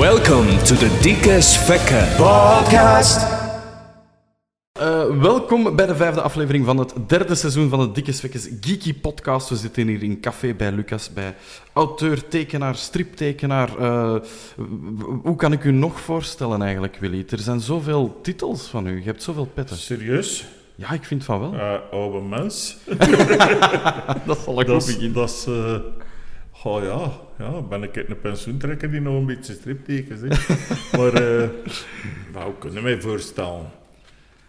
Welcome to the Dikke Svekke Podcast. Uh, welkom bij de vijfde aflevering van het derde seizoen van de Dikke Svekkes Geeky Podcast. We zitten hier in café bij Lucas, bij auteur, tekenaar, striptekenaar. Uh, hoe kan ik u nog voorstellen eigenlijk, Willy? Er zijn zoveel titels van u, je hebt zoveel petten. Serieus? Ja, ik vind van wel. Uh, oude mens. dat zal ik ook beginnen. Dat is... Uh, oh ja, ja, ben ik een pensioentrekker die nog een beetje striptekens heeft. maar uh, nou, kunnen mij voorstellen.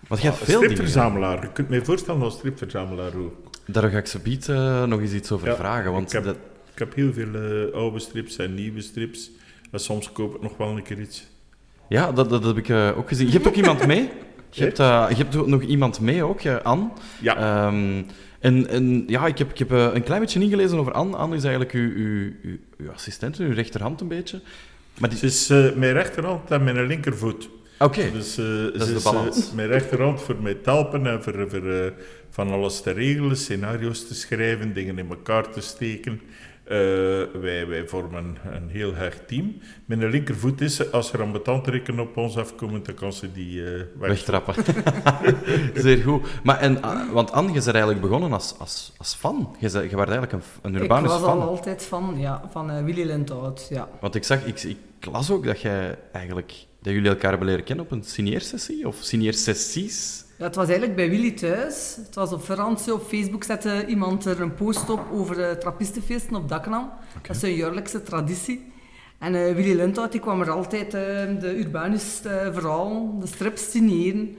Want je hebt Ah, veel stripverzamelaar. Je kunt mij voorstellen als stripverzamelaar ook. Daar ga ik zo bied nog eens iets over Ja, vragen. Want ik, heb, dat... ik heb heel veel uh, oude strips en nieuwe strips. En soms koop ik nog wel een keer iets. Ja, dat, dat heb ik uh, ook gezien. Je hebt ook iemand mee? Je hebt, je hebt nog iemand mee ook, Anne. Ja. Um, en, en ja, ik heb, ik heb uh, een klein beetje ingelezen over Anne. Anne is eigenlijk uw, uw, uw, uw assistent, uw rechterhand een beetje. Maar die... Ze is uh, mijn rechterhand en mijn linkervoet. Oké, okay. dus, uh, dat is de balans. mijn rechterhand voor mij te helpen en voor, voor van alles te regelen, scenario's te schrijven, dingen in elkaar te steken. Uh, wij, wij vormen een heel hecht team. Mijn linkervoet is, als er ambetantrekken op ons afkomen, dan kan ze die uh, weg... wegtrappen. Zeer goed. Maar en, want Anne, je bent eigenlijk begonnen als, als, als fan. Je, je was eigenlijk een, een Urbanus fan. Ik was al altijd fan, ja, van uh, Willy Lenthout, ja. Want ik zag, ik, ik las ook dat jij eigenlijk, dat jullie elkaar hebben leren kennen op een signeersessie, of signeersessies. Ja, het was eigenlijk bij Willy thuis. Het was op Franse, op Facebook zette iemand er een post op over de trappistenfeesten op Daknam. Okay. Dat is een jaarlijkse traditie. En uh, Willy Lenthout die kwam er altijd uh, de Urbanus uh, verhaal, de strips signeren.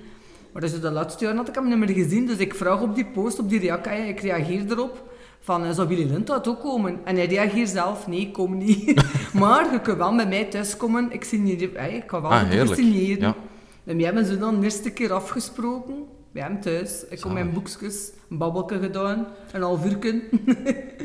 Maar dus de laatste jaar had ik hem niet meer gezien, dus ik vraag op die post, op die reactie, ik reageer erop. Van, zou Willy Lenthout ook komen? En hij reageert zelf, nee, ik kom niet. maar je kunt wel bij mij thuiskomen, ik, signeer, hey, ik kan wel ah, signeren. Ja. En we hebben ze dan de eerste keer afgesproken, bij hem thuis. Ik heb mijn boekjes, een babbelke gedaan, een half uur.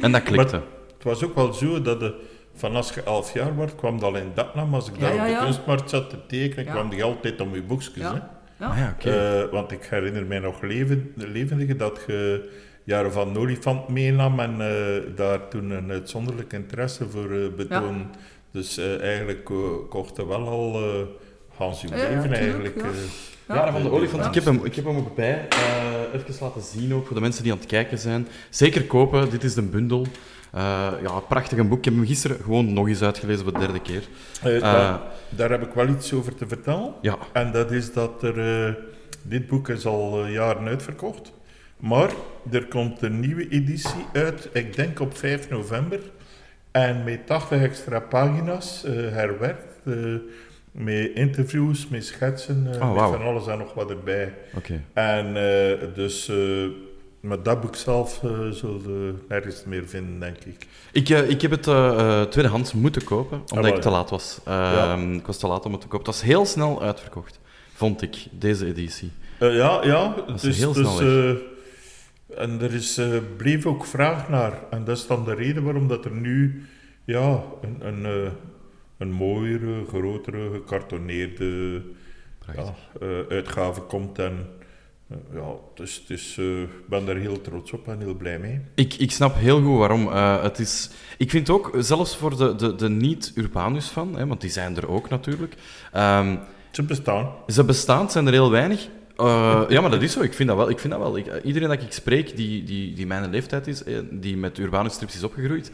en dat klikte. Maar het was ook wel zo dat de, van als je elf jaar wordt, kwam dat al in Datnam. Als ik ja, daar ja, op de ja. kunstmarkt zat te tekenen, Ja. kwam die altijd om je boekjes. Ja. Hè? Ja. Ah, ja, okay. Uh, want ik herinner mij nog leven, levendig dat je jaren van Olifant meenam en uh, daar toen een uitzonderlijk interesse voor uh, betoon. Ja. Dus eigenlijk kochten wel al Hans Ja, tuurlijk, eigenlijk. ja. eh, Ja, van de olifant. Ik heb hem, ik heb hem ook bij. Uh, even laten zien ook, voor de mensen die aan het kijken zijn. Zeker kopen, dit is de bundel. Uh, ja, prachtig een boek. Ik heb hem gisteren gewoon nog eens uitgelezen voor de derde keer. Uh, daar, daar, heb ik wel iets over te vertellen. Ja. En dat is dat er... Uh, dit boek is al jaren uitverkocht. Maar er komt een nieuwe editie uit, ik denk op 5 november. En met 80 extra pagina's herwerkt met interviews, met schetsen, uh, oh, met wow. van alles en nog wat erbij. Okay. En uh, dus, uh, maar dat boek zelf zul je nergens meer vinden, denk ik. Ik, ik heb het tweedehands moeten kopen, omdat Ah, ik te laat was. Ja. Ik was te laat om het te kopen. Het was heel snel uitverkocht, vond ik, deze editie. ja, ja. Dat dus, heel dus, snel en er is, bleef ook vraag naar. En dat is dan de reden waarom dat er nu ja, een... een een mooiere, grotere, gekartoneerde ja, uh, uitgave komt. En uh, ja, dus, dus uh, ik ben daar heel trots op en heel blij mee. Ik, ik snap heel goed waarom. Uh, het is, ik vind ook, zelfs voor de, de, de niet-Urbanus van, hè, want die zijn er ook natuurlijk. Um, ze bestaan. Ze bestaan, zijn er heel weinig. Uh, ja, maar dat is zo. Ik vind dat wel. Ik vind dat wel. Ik, iedereen dat ik spreek die, die, die mijn leeftijd is, die met Urbanus strips is opgegroeid,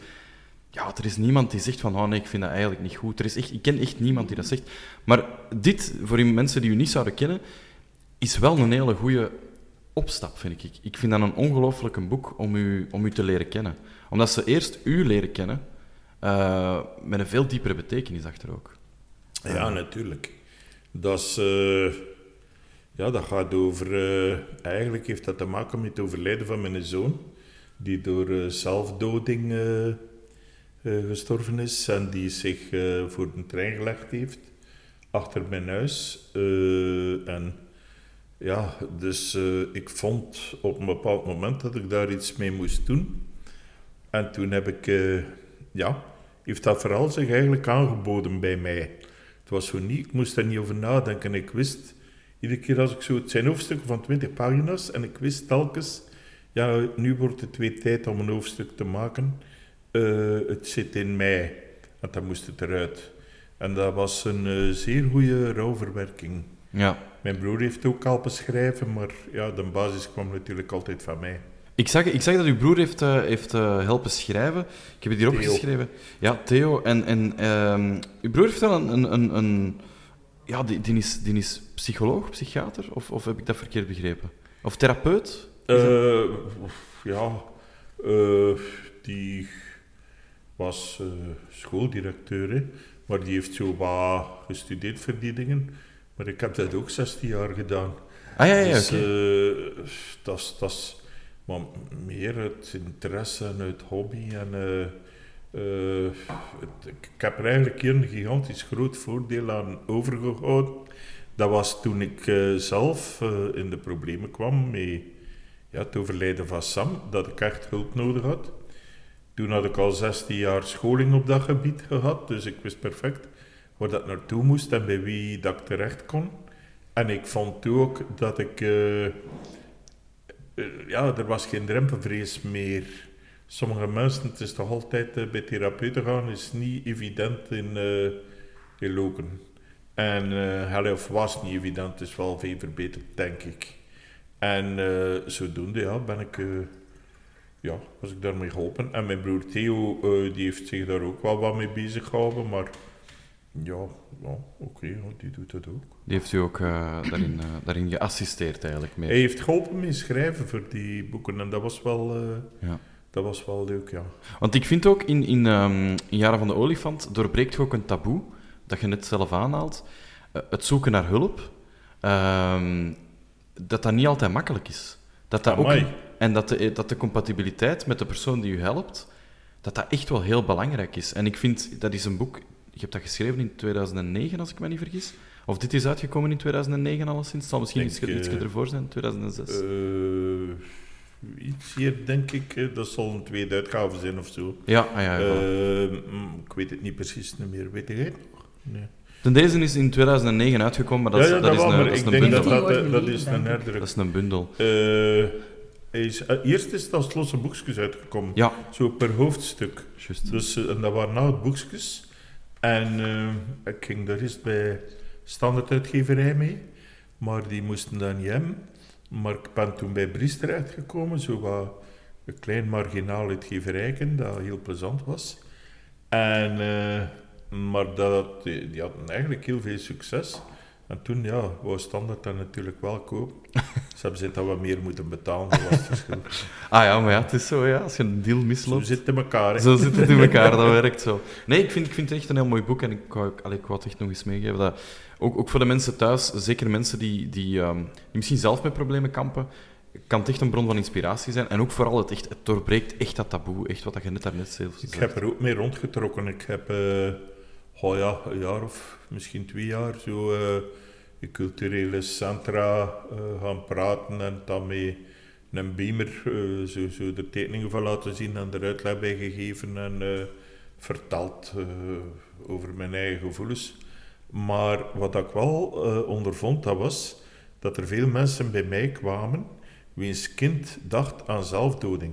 ja, er is niemand die zegt van, oh nee, ik vind dat eigenlijk niet goed. Er is echt, ik ken echt niemand die dat zegt. Maar dit, voor mensen die u niet zouden kennen, is wel een hele goede opstap, vind ik. Ik vind dat een ongelooflijk boek om u, om u te leren kennen. Omdat ze eerst u leren kennen, uh, met een veel diepere betekenis achter ook. Ja, natuurlijk. Dat is... Uh, ja, dat gaat over... Uh, eigenlijk heeft dat te maken met het overlijden van mijn zoon, die door zelfdoding gestorven is en die zich uh, voor de trein gelegd heeft achter mijn huis. Uh, en ja, dus ik vond op een bepaald moment dat ik daar iets mee moest doen. En toen heb ik, ja, heeft dat verhaal zich eigenlijk aangeboden bij mij. Het was zo niet, ik moest er niet over nadenken. Ik wist, iedere keer als ik zo, het zijn hoofdstukken van 20 pagina's en ik wist telkens, ja, nu wordt het weer tijd om een hoofdstuk te maken. Uh, het zit in mij, want dan moest het eruit. En dat was een eh, zeer goede rouwverwerking. Ja. Mijn broer heeft ook al beschrijven, maar ja, de basis kwam natuurlijk altijd van mij. Ik zag, ik zag dat uw broer heeft, eh, heeft eh, helpen schrijven. Ik heb het hier opgeschreven. Ja, Theo. En, en ehm, uw broer heeft wel een... een, een, een ja, die, die, is, die is psycholoog, psychiater? Of, of heb ik dat verkeerd begrepen? Of therapeut? Eh, ja, eh, die was eh, schooldirecteur, hè, maar die heeft zo wat gestudeerd voor die dingen. Maar ik heb dat ook 16 jaar gedaan. Ah ja, ja, dus oké. eh, dat is- maar meer uit interesse en uit hobby. En, eh, het- ik heb er eigenlijk hier een gigantisch groot voordeel aan overgehouden. Dat was toen ik zelf in de problemen kwam met ja, het overlijden van Sam, dat ik echt hulp nodig had. Toen had ik al 16 jaar scholing op dat gebied gehad, dus ik wist perfect waar dat naartoe moest en bij wie dat ik terecht kon. En ik vond toen ook dat ik... eh, eh, ja, er was geen drempelvrees meer. Sommige mensen, het is toch altijd eh, bij therapeuten gaan, is niet evident in, in Loken. En, allee, of was niet evident, is wel veel verbeterd, denk ik. En zodoende, ja, ben ik... ja, was ik daarmee geholpen. En mijn broer Theo, eh, die heeft zich daar ook wel wat mee bezig gehouden, maar... Ja, ja oké, die doet dat ook. Die heeft u ook eh, daarin, eh, daarin geassisteerd eigenlijk mee. Hij heeft geholpen met schrijven voor die boeken en dat was wel, Ja. dat was wel leuk, ja. Want ik vind ook in, in, ehm, in Jaren van de Olifant doorbreekt je ook een taboe, dat je net zelf aanhaalt. Het zoeken naar hulp. ehm, dat dat niet altijd makkelijk is. Dat dat ook, en dat de, dat de compatibiliteit met de persoon die u helpt, dat dat echt wel heel belangrijk is. En ik vind, dat is een boek, je hebt dat geschreven in 2009, als ik me niet vergis. Of dit is uitgekomen in 2009 alleszins. Het zal misschien iets, iets eh, ervoor zijn, 2006. Eh, iets hier, denk ik. eh, Dat zal een tweede uitgave zijn of zo. ja, ah, ja. Eh, mm, ik weet het niet precies meer. Weet jij het nog? Nee. Ten deze is in 2009 uitgekomen, maar dat is, ja, ja, dat is wel, een, dat is een bundel. dat dat, eh, dat is een herdruk. Dat is een bundel. Eh, is, eh, eerst is het als losse boekjes uitgekomen. Ja, Zo per hoofdstuk. Dus, en dat waren nou boekjes. En ik ging daar eerst bij standaard uitgeverij mee. Maar die moesten dat niet hebben. Maar ik ben toen bij Bries terechtgekomen. Zo wat een klein marginaal uitgeverijken, dat heel plezant was. En, maar dat, die hadden eigenlijk heel veel succes. En toen, ja, wou standaard dat natuurlijk wel kopen. Ze hebben zich dat wat meer moeten betalen, dat was het verschil. Ah ja, maar ja, het is zo, ja. Als je een deal Zo misloopt, zo, zitten elkaar, hè. zit het in elkaar, dat werkt zo. Nee, ik vind, ik vind het echt een heel mooi boek en ik wou, allee, ik wou het echt nog eens meegeven. Dat, ook, ook voor de mensen thuis, zeker mensen die, die, ehm, die misschien zelf met problemen kampen, kan het echt een bron van inspiratie zijn. En ook vooral, het, echt, het doorbreekt echt dat taboe, echt wat je net daarnet zelf Ik zei. heb er ook mee rondgetrokken. Ik heb eh, oh ja, een jaar of misschien twee jaar zo eh, in culturele centra eh, gaan praten en dan met een beamer eh, zo, zo de tekeningen van laten zien en er uitleg bij gegeven en verteld over mijn eigen gevoelens. Maar wat ik wel ondervond, dat was dat er veel mensen bij mij kwamen wiens kind dacht aan zelfdoding.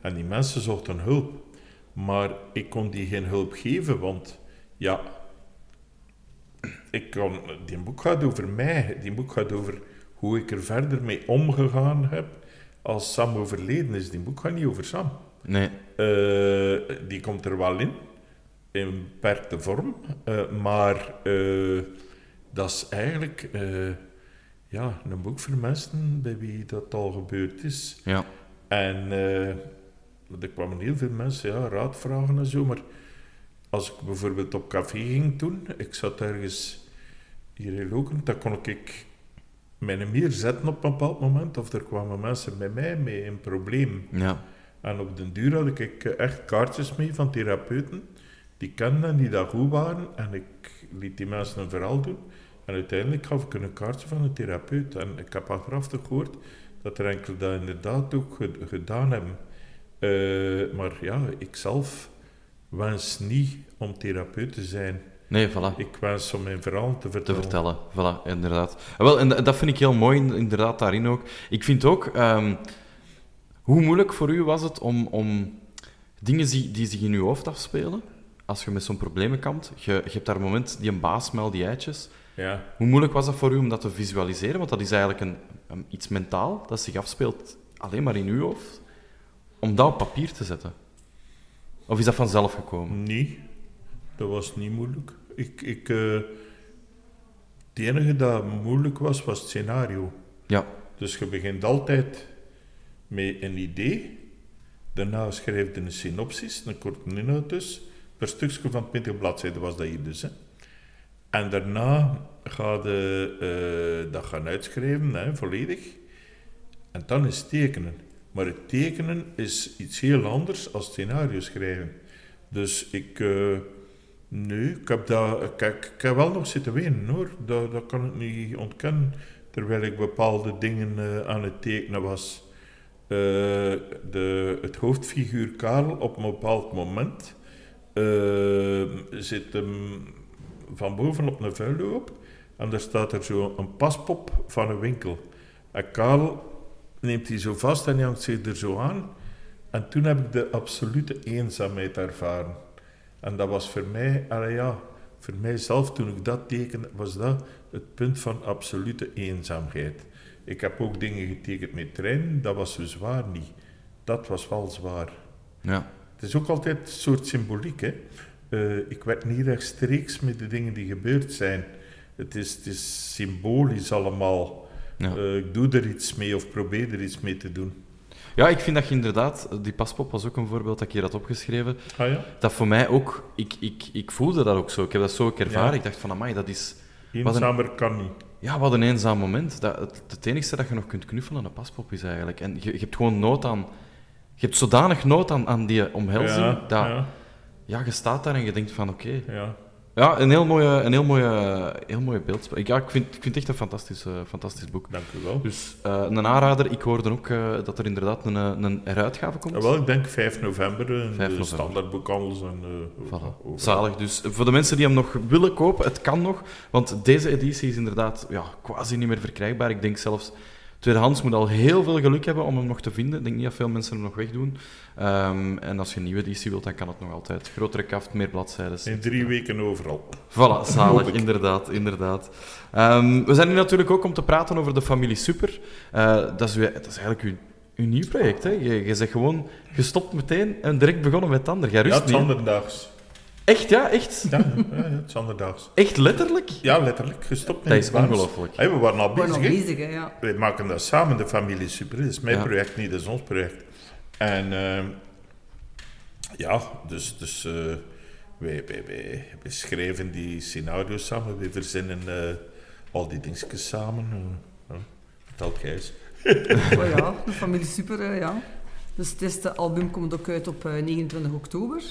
En die mensen zochten hulp. Maar ik kon die geen hulp geven, want ja, ik kon, die boek gaat over mij. Die boek gaat over hoe ik er verder mee omgegaan heb als Sam overleden is. Die boek gaat niet over Sam. Nee, Eh, die komt er wel in, in beperkte vorm, eh, maar eh, dat is eigenlijk ja, een boek voor mensen bij wie dat al gebeurd is. ja. En er kwamen heel veel mensen ja, raad vragen en zo, maar als ik bijvoorbeeld op café ging toen, ik zat ergens hier in Lokeren, dan kon ik mijn meer zetten op een bepaald moment, of er kwamen mensen bij mij met een probleem. ja. En op den duur had ik eh, echt kaartjes mee van therapeuten die kenden en die dat goed waren. En ik liet die mensen een verhaal doen. En uiteindelijk gaf ik een kaartje van een therapeut. En ik heb achteraf toch gehoord dat er enkel dat inderdaad ook ge- gedaan hebben. Eh, maar ja, ik wens niet om therapeut te zijn. Nee, voilà. Ik wens om mijn verhaal te te vertellen. vertellen. Voilà, inderdaad. Ah, Wel, en da- dat vind ik heel mooi, in- inderdaad, daarin ook. Ik vind ook, ehm, hoe moeilijk voor u was het om, om dingen die, die zich in uw hoofd afspelen, als je met zo'n problemen kampt, je, je hebt daar een moment die een baas al die eitjes. Ja. Hoe moeilijk was dat voor u om dat te visualiseren? Want dat is eigenlijk een, een- iets mentaal dat zich afspeelt alleen maar in uw hoofd. Om dat op papier te zetten. Of is dat vanzelf gekomen? Nee, dat was niet moeilijk. Ik, ik, eh, het enige dat moeilijk was, was het scenario. Ja, Dus je begint altijd met een idee. Daarna schrijf je een synopsis, een korte inhoud dus. Per stukje van 20 bladzijden was dat hier dus. Hè. En daarna ga je eh, dat gaan uitschrijven, hè, volledig. En dan is tekenen. Maar het tekenen is iets heel anders als scenario schrijven. Dus ik... eh, nee, ik heb, dat, ik, wel nog zitten wenen hoor. Dat, dat kan ik niet ontkennen. Terwijl ik bepaalde dingen eh, aan het tekenen was. Eh, de, het hoofdfiguur Karel op een bepaald moment zit hem van boven op een vuilhoop en daar staat er zo een paspop van een winkel. En Karel neemt die zo vast en hij hangt zich er zo aan. En toen heb ik de absolute eenzaamheid ervaren. En dat was voor mij, allee ja, voor mijzelf toen ik dat tekende, was dat het punt van absolute eenzaamheid. Ik heb ook dingen getekend met trein, dat was zo zwaar niet. Dat was wel zwaar. ja. Het is ook altijd een soort symboliek. Hè? Eh, ik werd niet rechtstreeks met de dingen die gebeurd zijn. Het is, het is symbolisch allemaal. Ja. Eh, ik doe er iets mee of probeer er iets mee te doen. ja, ik vind dat je inderdaad... Die paspop was ook een voorbeeld dat ik hier had opgeschreven. Ah ja? Dat voor mij ook... Ik, ik, ik voelde dat ook zo. Ik heb dat zo ook ervaren. Ja. Ik dacht van, amai, dat is... een- Eenzamer kan niet. Ja, wat een eenzaam moment. Dat, het, het enige dat je nog kunt knuffelen, een paspop is eigenlijk. En je, je hebt gewoon nood aan... Je hebt zodanig nood aan, aan die omhelzing, ja, dat... Ja. ja, je staat daar en je denkt van, oké... ja. Ja, een heel mooie, een heel mooie, heel mooie beeldspel. Ik, ja, ik, vind, ik vind het echt een fantastisch, eh, fantastisch boek. dank u wel. Dus eh, een aanrader. Ik hoorde ook eh, dat er inderdaad een, een heruitgave komt. Ja, wel, ik denk 5 november in 5 de november. standaardboekhandels. En, Voilà. Zalig. Dus voor de mensen die hem nog willen kopen, het kan nog. Want deze editie is inderdaad ja, quasi niet meer verkrijgbaar. Ik denk zelfs, tweedehands moet al heel veel geluk hebben om hem nog te vinden. Ik denk niet dat veel mensen hem nog wegdoen. Ehm, en als je een nieuwe editie wilt, dan kan het nog altijd. Grotere kaft, meer bladzijden. In drie weken overal. Voilà, zalig, inderdaad, inderdaad. Ehm, we zijn hier natuurlijk ook om te praten over de familie Super. Eh, dat, is, uw- dat is eigenlijk uw, uw nieuw project. Hè? Je, je zegt gewoon gestopt meteen en direct begonnen met het ander. Jij Ja, rust het is niet. hè? Echt, ja, echt? Ja, ja, ja, het is anderdaags. Echt letterlijk? Ja, letterlijk. Gestopt met Dat is ongelooflijk. Hey, we waren al Ik ben nog bezig. hè. bezig, hè, ja. Wij maken dat samen, de familie Super. Dat is mijn Ja. project, niet dat is ons project. En ehm, ja, dus, dus eh, wij, wij, wij, wij schrijven die scenario's samen, wij verzinnen eh, al die dingetjes samen. eh. Vertelt jij eens. Oh ja, de familie Super, ja. Dus het eerste album komt ook uit op eh, 29 oktober.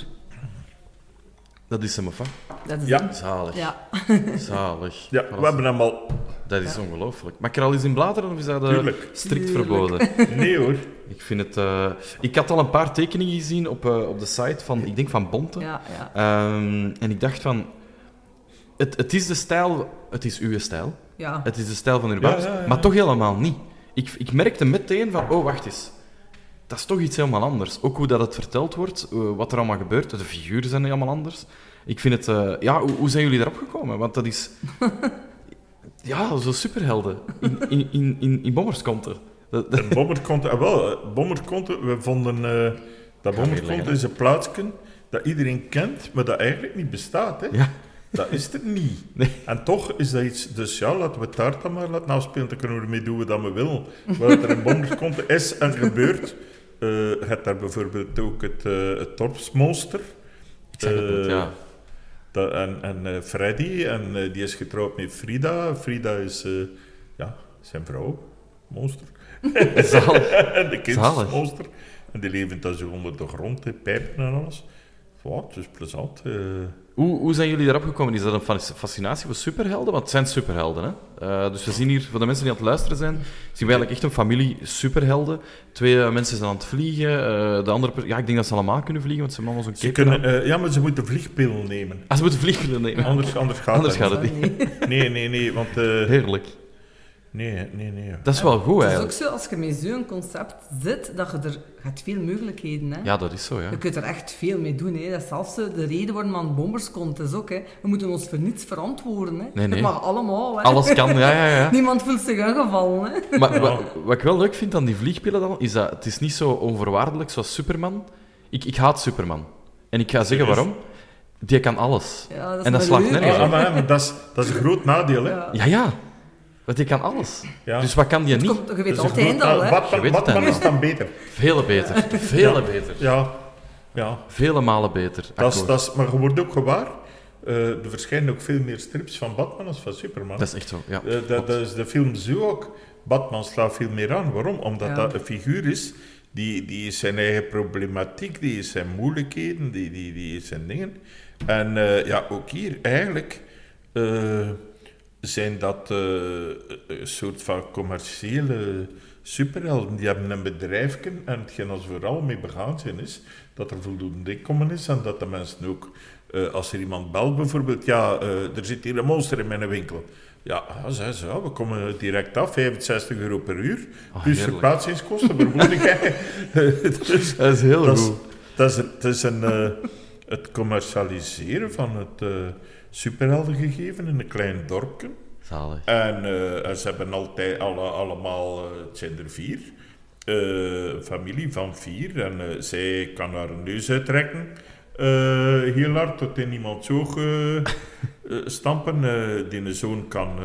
Dat is hem, of wat? Dat is Ja. hem. Zalig. Ja, Zalig. Ja, we hebben hem al... Dat is ongelooflijk. Mag ik er al eens in bladeren of is dat eh, Tuurlijk. strikt Tuurlijk. verboden? Nee hoor. Ik vind het... eh, Ik had al een paar tekeningen gezien op, eh, op de site van, ik denk van Bonte. ja, ja. Ehm, en ik dacht van... Het, het is de stijl... Het is uw stijl. ja. Het is de stijl van Urbanus. Ja, ja, ja. Maar toch helemaal niet. Ik, ik merkte meteen van... Oh, wacht eens. Dat is toch iets helemaal anders. Ook hoe dat het verteld wordt. eh, wat er allemaal gebeurt. De figuren zijn helemaal anders. Ik vind het... eh, ja, hoe, hoe zijn jullie erop gekomen? Want dat is... ja, zo superhelden. In, in, in, in, in Bommerskonte. Dat- dat- En Bommerkonte, ah, wel, eh, Bommerkonte, we vonden dat leggen, is een plaatsje dat iedereen kent, maar dat eigenlijk niet bestaat. Hè? Ja. Dat is er niet. Nee. En toch is dat iets, dus ja, laten we het daar dan maar laten afspelen, dan kunnen we ermee doen wat we willen. Wat er in Bommerkonte is en gebeurt. Eh je hebt daar bijvoorbeeld ook het, eh het net, Eh, ja. Dat, en en Freddy, en die is getrouwd met Frida. Frida is ja, zijn vrouw, monster. En de kind is monster. En die leven dan zo onder de grond, hè, pijpen en alles. Het is plezant. eh. Hoe, hoe zijn jullie daarop gekomen? Is dat een fasc- fascinatie voor superhelden? Want het zijn superhelden, hè? Eh, dus we zien hier, voor de mensen die aan het luisteren zijn, zien we eigenlijk echt een familie superhelden. Twee eh, mensen zijn aan het vliegen. de andere, ja, ik denk dat ze allemaal kunnen vliegen, want ze hebben allemaal zo'n cape ja, maar ze moeten vliegpillen nemen. Ah, ze moeten vliegen nemen. Anders, anders gaat Anders gaat het niet. Nee. Nee, nee, want Heerlijk. Nee, nee, nee. Dat is wel goed Het is ook eigenlijk. zo, als je met zo'n concept zit, dat je er... Hebt veel mogelijkheden, hè. Ja, dat is zo, ja. Je kunt er echt veel mee doen. Hè. Dat is zelfs de reden waarom aan bombers komt. Is ook, hè. We moeten ons voor niets verantwoorden. Hè. Nee, nee. Het mag allemaal. Hè. Alles kan, ja, ja, ja. Niemand voelt zich aangevallen. Hè. Maar wat, wat ik wel leuk vind aan die vliegpillen dan, is dat het is niet zo onvoorwaardelijk zoals Superman. Ik, ik haat Superman. En ik ga zeggen waarom. Die kan alles. Ja, dat is En dat slaagt leuk, nergens hè. Ah, maar, maar dat, is, dat is een groot nadeel, hè? Ja. Ja, ja. Want die kan alles. Ja. Dus wat kan die Het niet? komt- je weet een altijd groot al, hè. Je Batman, weet het Batman dan. is dan beter. Vele beter. Vele Ja. beter. Ja, ja. Vele malen beter. Dat is, dat is, maar je wordt ook gewaar. eh, er verschijnen ook veel meer strips van Batman als van Superman. Dat is echt zo, ja. Eh, dat, dat is de film zo ook. Batman slaat veel meer aan. Waarom? Omdat Ja. dat een figuur is die, die is zijn eigen problematiek, die is zijn moeilijkheden, die, die, die is zijn dingen. En eh, ja, ook hier eigenlijk eh, zijn dat eh, een soort van commerciële superhelden. Die hebben een bedrijfje en hetgeen als vooral mee begaan zijn is dat er voldoende inkomen is en dat de mensen ook, eh, als er iemand belt bijvoorbeeld, ja, eh, er zit hier een monster in mijn winkel. Ja, ja, zeggen ze, ja, we komen direct af, 65 euro per uur, Ah, plus verplaatsingskosten, vermoedelijk. dus, Dat is heel dat is, goed. dat is, het is een, het commercialiseren van het eh superheldengegeven in een klein dorpje. Zalig. En eh, ze hebben altijd alle, allemaal, eh, het zijn er vier, een familie van vier. En zij kan haar neus uitrekken, eh, heel hard, tot in eh, eh, stampen. Die zoon kan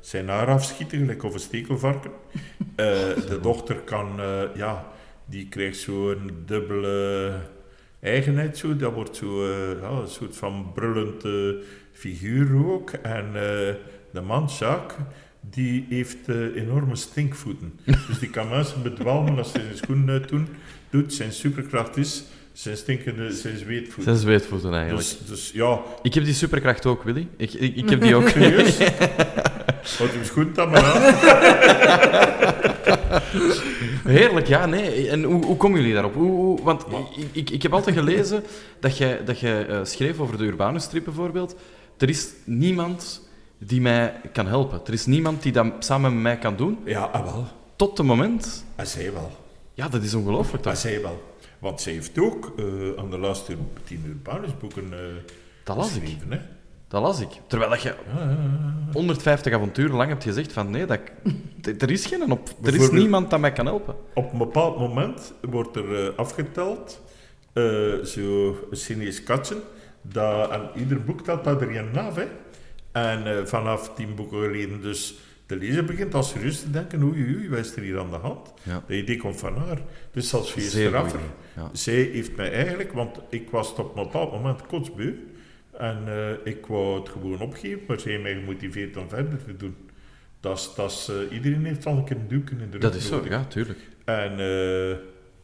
zijn haar afschieten, gelijk of een stekelvarken. De dochter kan, ja, die krijgt zo'n dubbele eigenheid. Zo. Dat wordt zo ja, een soort van brullend figuur ook. En eh, de man, Jacques, die heeft eh, enorme stinkvoeten. dus die kan mensen bedwalmen als hij zijn schoenen doen, doet. Zijn superkracht is zijn stinkende, zijn zweetvoeten. Zijn zweetvoeten eigenlijk. Dus, dus ja, Ik heb die superkracht ook, Willy. Ik, ik, ik heb die ook. serieus. Houd uw schoen dan maar aan. Heerlijk, ja, nee. En hoe, hoe komen jullie daarop? Hoe, hoe- want ik, ik, ik heb altijd gelezen dat jij, dat jij eh, schreef over de Urbanus-strip bijvoorbeeld. Er is niemand die mij kan helpen. Er is niemand die dat samen met mij kan doen. Ja, ah, wel. Tot het moment... Hij zei wel. Ja, dat is ongelooflijk Hij toch? zei wel. Want zij heeft ook eh, aan de laatste tien Urbanus-boeken eh Dat las ik. geschreven. Hè? Dat las ik. Terwijl dat je 150 avonturen lang hebt gezegd van nee, dat, er is geen op. Er is niemand dat mij kan helpen. Op een bepaald moment wordt er eh, afgeteld, zo een Chinees katsen, dat aan ieder boek telt dat er een af. Hè? En eh, vanaf tien boeken geleden dus de lezer begint al serieus te denken, oei, oei, wat is er hier aan de hand? Ja. Dat idee komt van haar. Dus als idee, ja. Zij heeft mij eigenlijk, want ik was op een bepaald moment kotsbeu. En eh, ik wou het gewoon opgeven, maar zij heeft mij gemotiveerd om verder te doen. Dat is, dat is, eh, iedereen heeft al een keer een duwken in de Dat rug is zo, nodig. ja, tuurlijk. En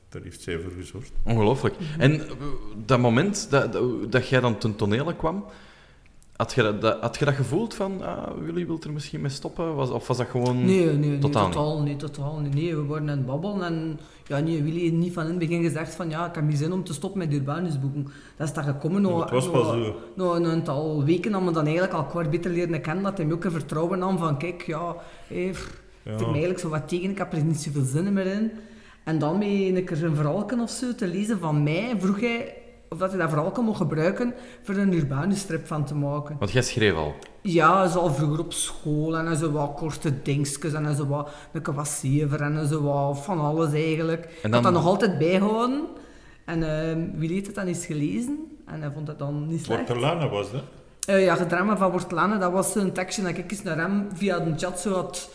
daar heeft zij voor gezorgd. Ongelooflijk. En eh, dat moment dat, dat, dat jij dan ten tonele kwam, had je dat, had je dat gevoeld van, ah, Willy wil er misschien mee stoppen? Was, of was dat gewoon... Nee, nee, nee, Totaal totaal, niet. totaal niet. Nee, we waren aan het babbelen en ja, nee, Willy heeft niet van in het begin gezegd van ja, ik heb niet zin om te stoppen met Urbanusboeken. Dat is dat gekomen Ja, het was pas zo. nog een aantal weken dat we dan eigenlijk al kwart beter leren kennen, dat hij me ook een vertrouwen nam van kijk, ja, pff, Ja. zit me eigenlijk zo wat tegen, ik heb er niet zoveel zin meer in. En dan met een keer een verhaalken of zo te lezen van mij, vroeg hij of dat hij dat verhaal mocht gebruiken voor een Urbanus-strip van te maken. Want jij schreef al. Ja, zo al vroeger op school en zo wat korte dingetjes en zo wat, een en zo wat van alles eigenlijk. Ik dan- had dat nog altijd bijhouden. En ehm wie heeft het dan eens gelezen en hij vond het dan niet slecht. Portelana was dat. Eh, ja, Gedrama van Wortelane, dat was zo'n tekstje dat ik eens naar hem via de chat zo had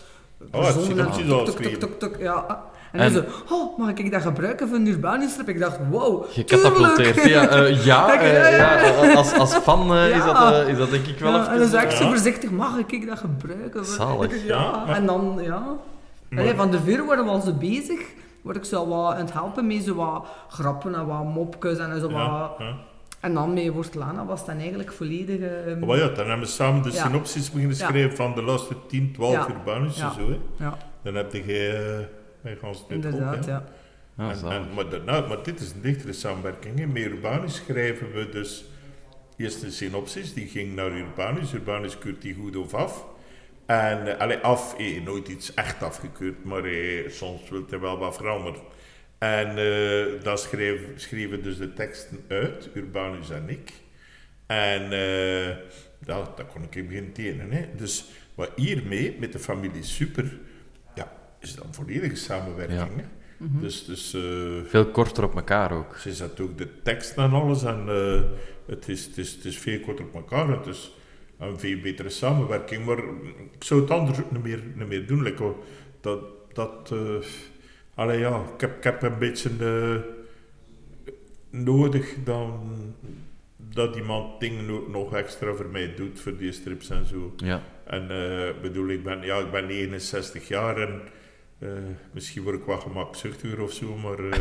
Oh, het en synopsis tuk, al tuk, tuk, ja. En, En- hij zo, oh, mag ik dat gebruiken voor een Urbanus-strip? Ik dacht, wow, Gecatapulteerd. tuurlijk. Ja, eh, ja, eh, Ja, ja, ja, als, als fan eh, is, dat, eh, is dat denk ik wel Ja, even... en dan zei ik zo voorzichtig, mag ik dat gebruiken? Zalig. Ik, Ja, Ja, maar- en dan, ja. Allee, van de vuur waren we al zo bezig. Word ik zo wat aan het helpen met zo wat grappen en wat mopjes en zo wat... ja. En dan met Wortelana was dan eigenlijk volledig... Maar ja, dan hebben we samen de Ja. synopsis beginnen Ja. schrijven van de laatste 10, 12 Ja. Urbanus zo. Hè. ja, Dan heb je uh, mij gaan inderdaad, ja. Ja, En, zalig. en, maar, dat- nou, maar dit is een dichtere samenwerking. Hè. Met Urbanus schrijven we dus eerst een synopsis, die ging naar Urbanus. Urbanus keurt die goed of af. En, eh, allee, af, eh, nooit iets echt afgekeurd, maar eh, soms wil hij wel wat veranderen. En eh dan schreef, schreven dus de teksten uit, Urbanus en ik. En eh ja, dat kon ik beginnen tekenen. Hè. Dus wat hiermee, met de familie Super, is dan volledige samenwerking. Ja. Hè. Dus, dus eh, Veel korter op elkaar ook. ze zet ook de tekst en alles. En eh, het, is, het, is, het is veel korter op elkaar. en Het is een veel betere samenwerking. Maar ik zou het anders ook niet meer, niet meer doen. Like, dat, dat, eh, allee, ja, ik, heb, ik heb een beetje nodig dan, dat iemand dingen ook nog extra voor mij doet voor die strips en zo. Ja. En eh, bedoel, ik ben, ja, ik ben 69 jaar en eh, misschien word ik wat gemakzuchtiger of zo, maar eh,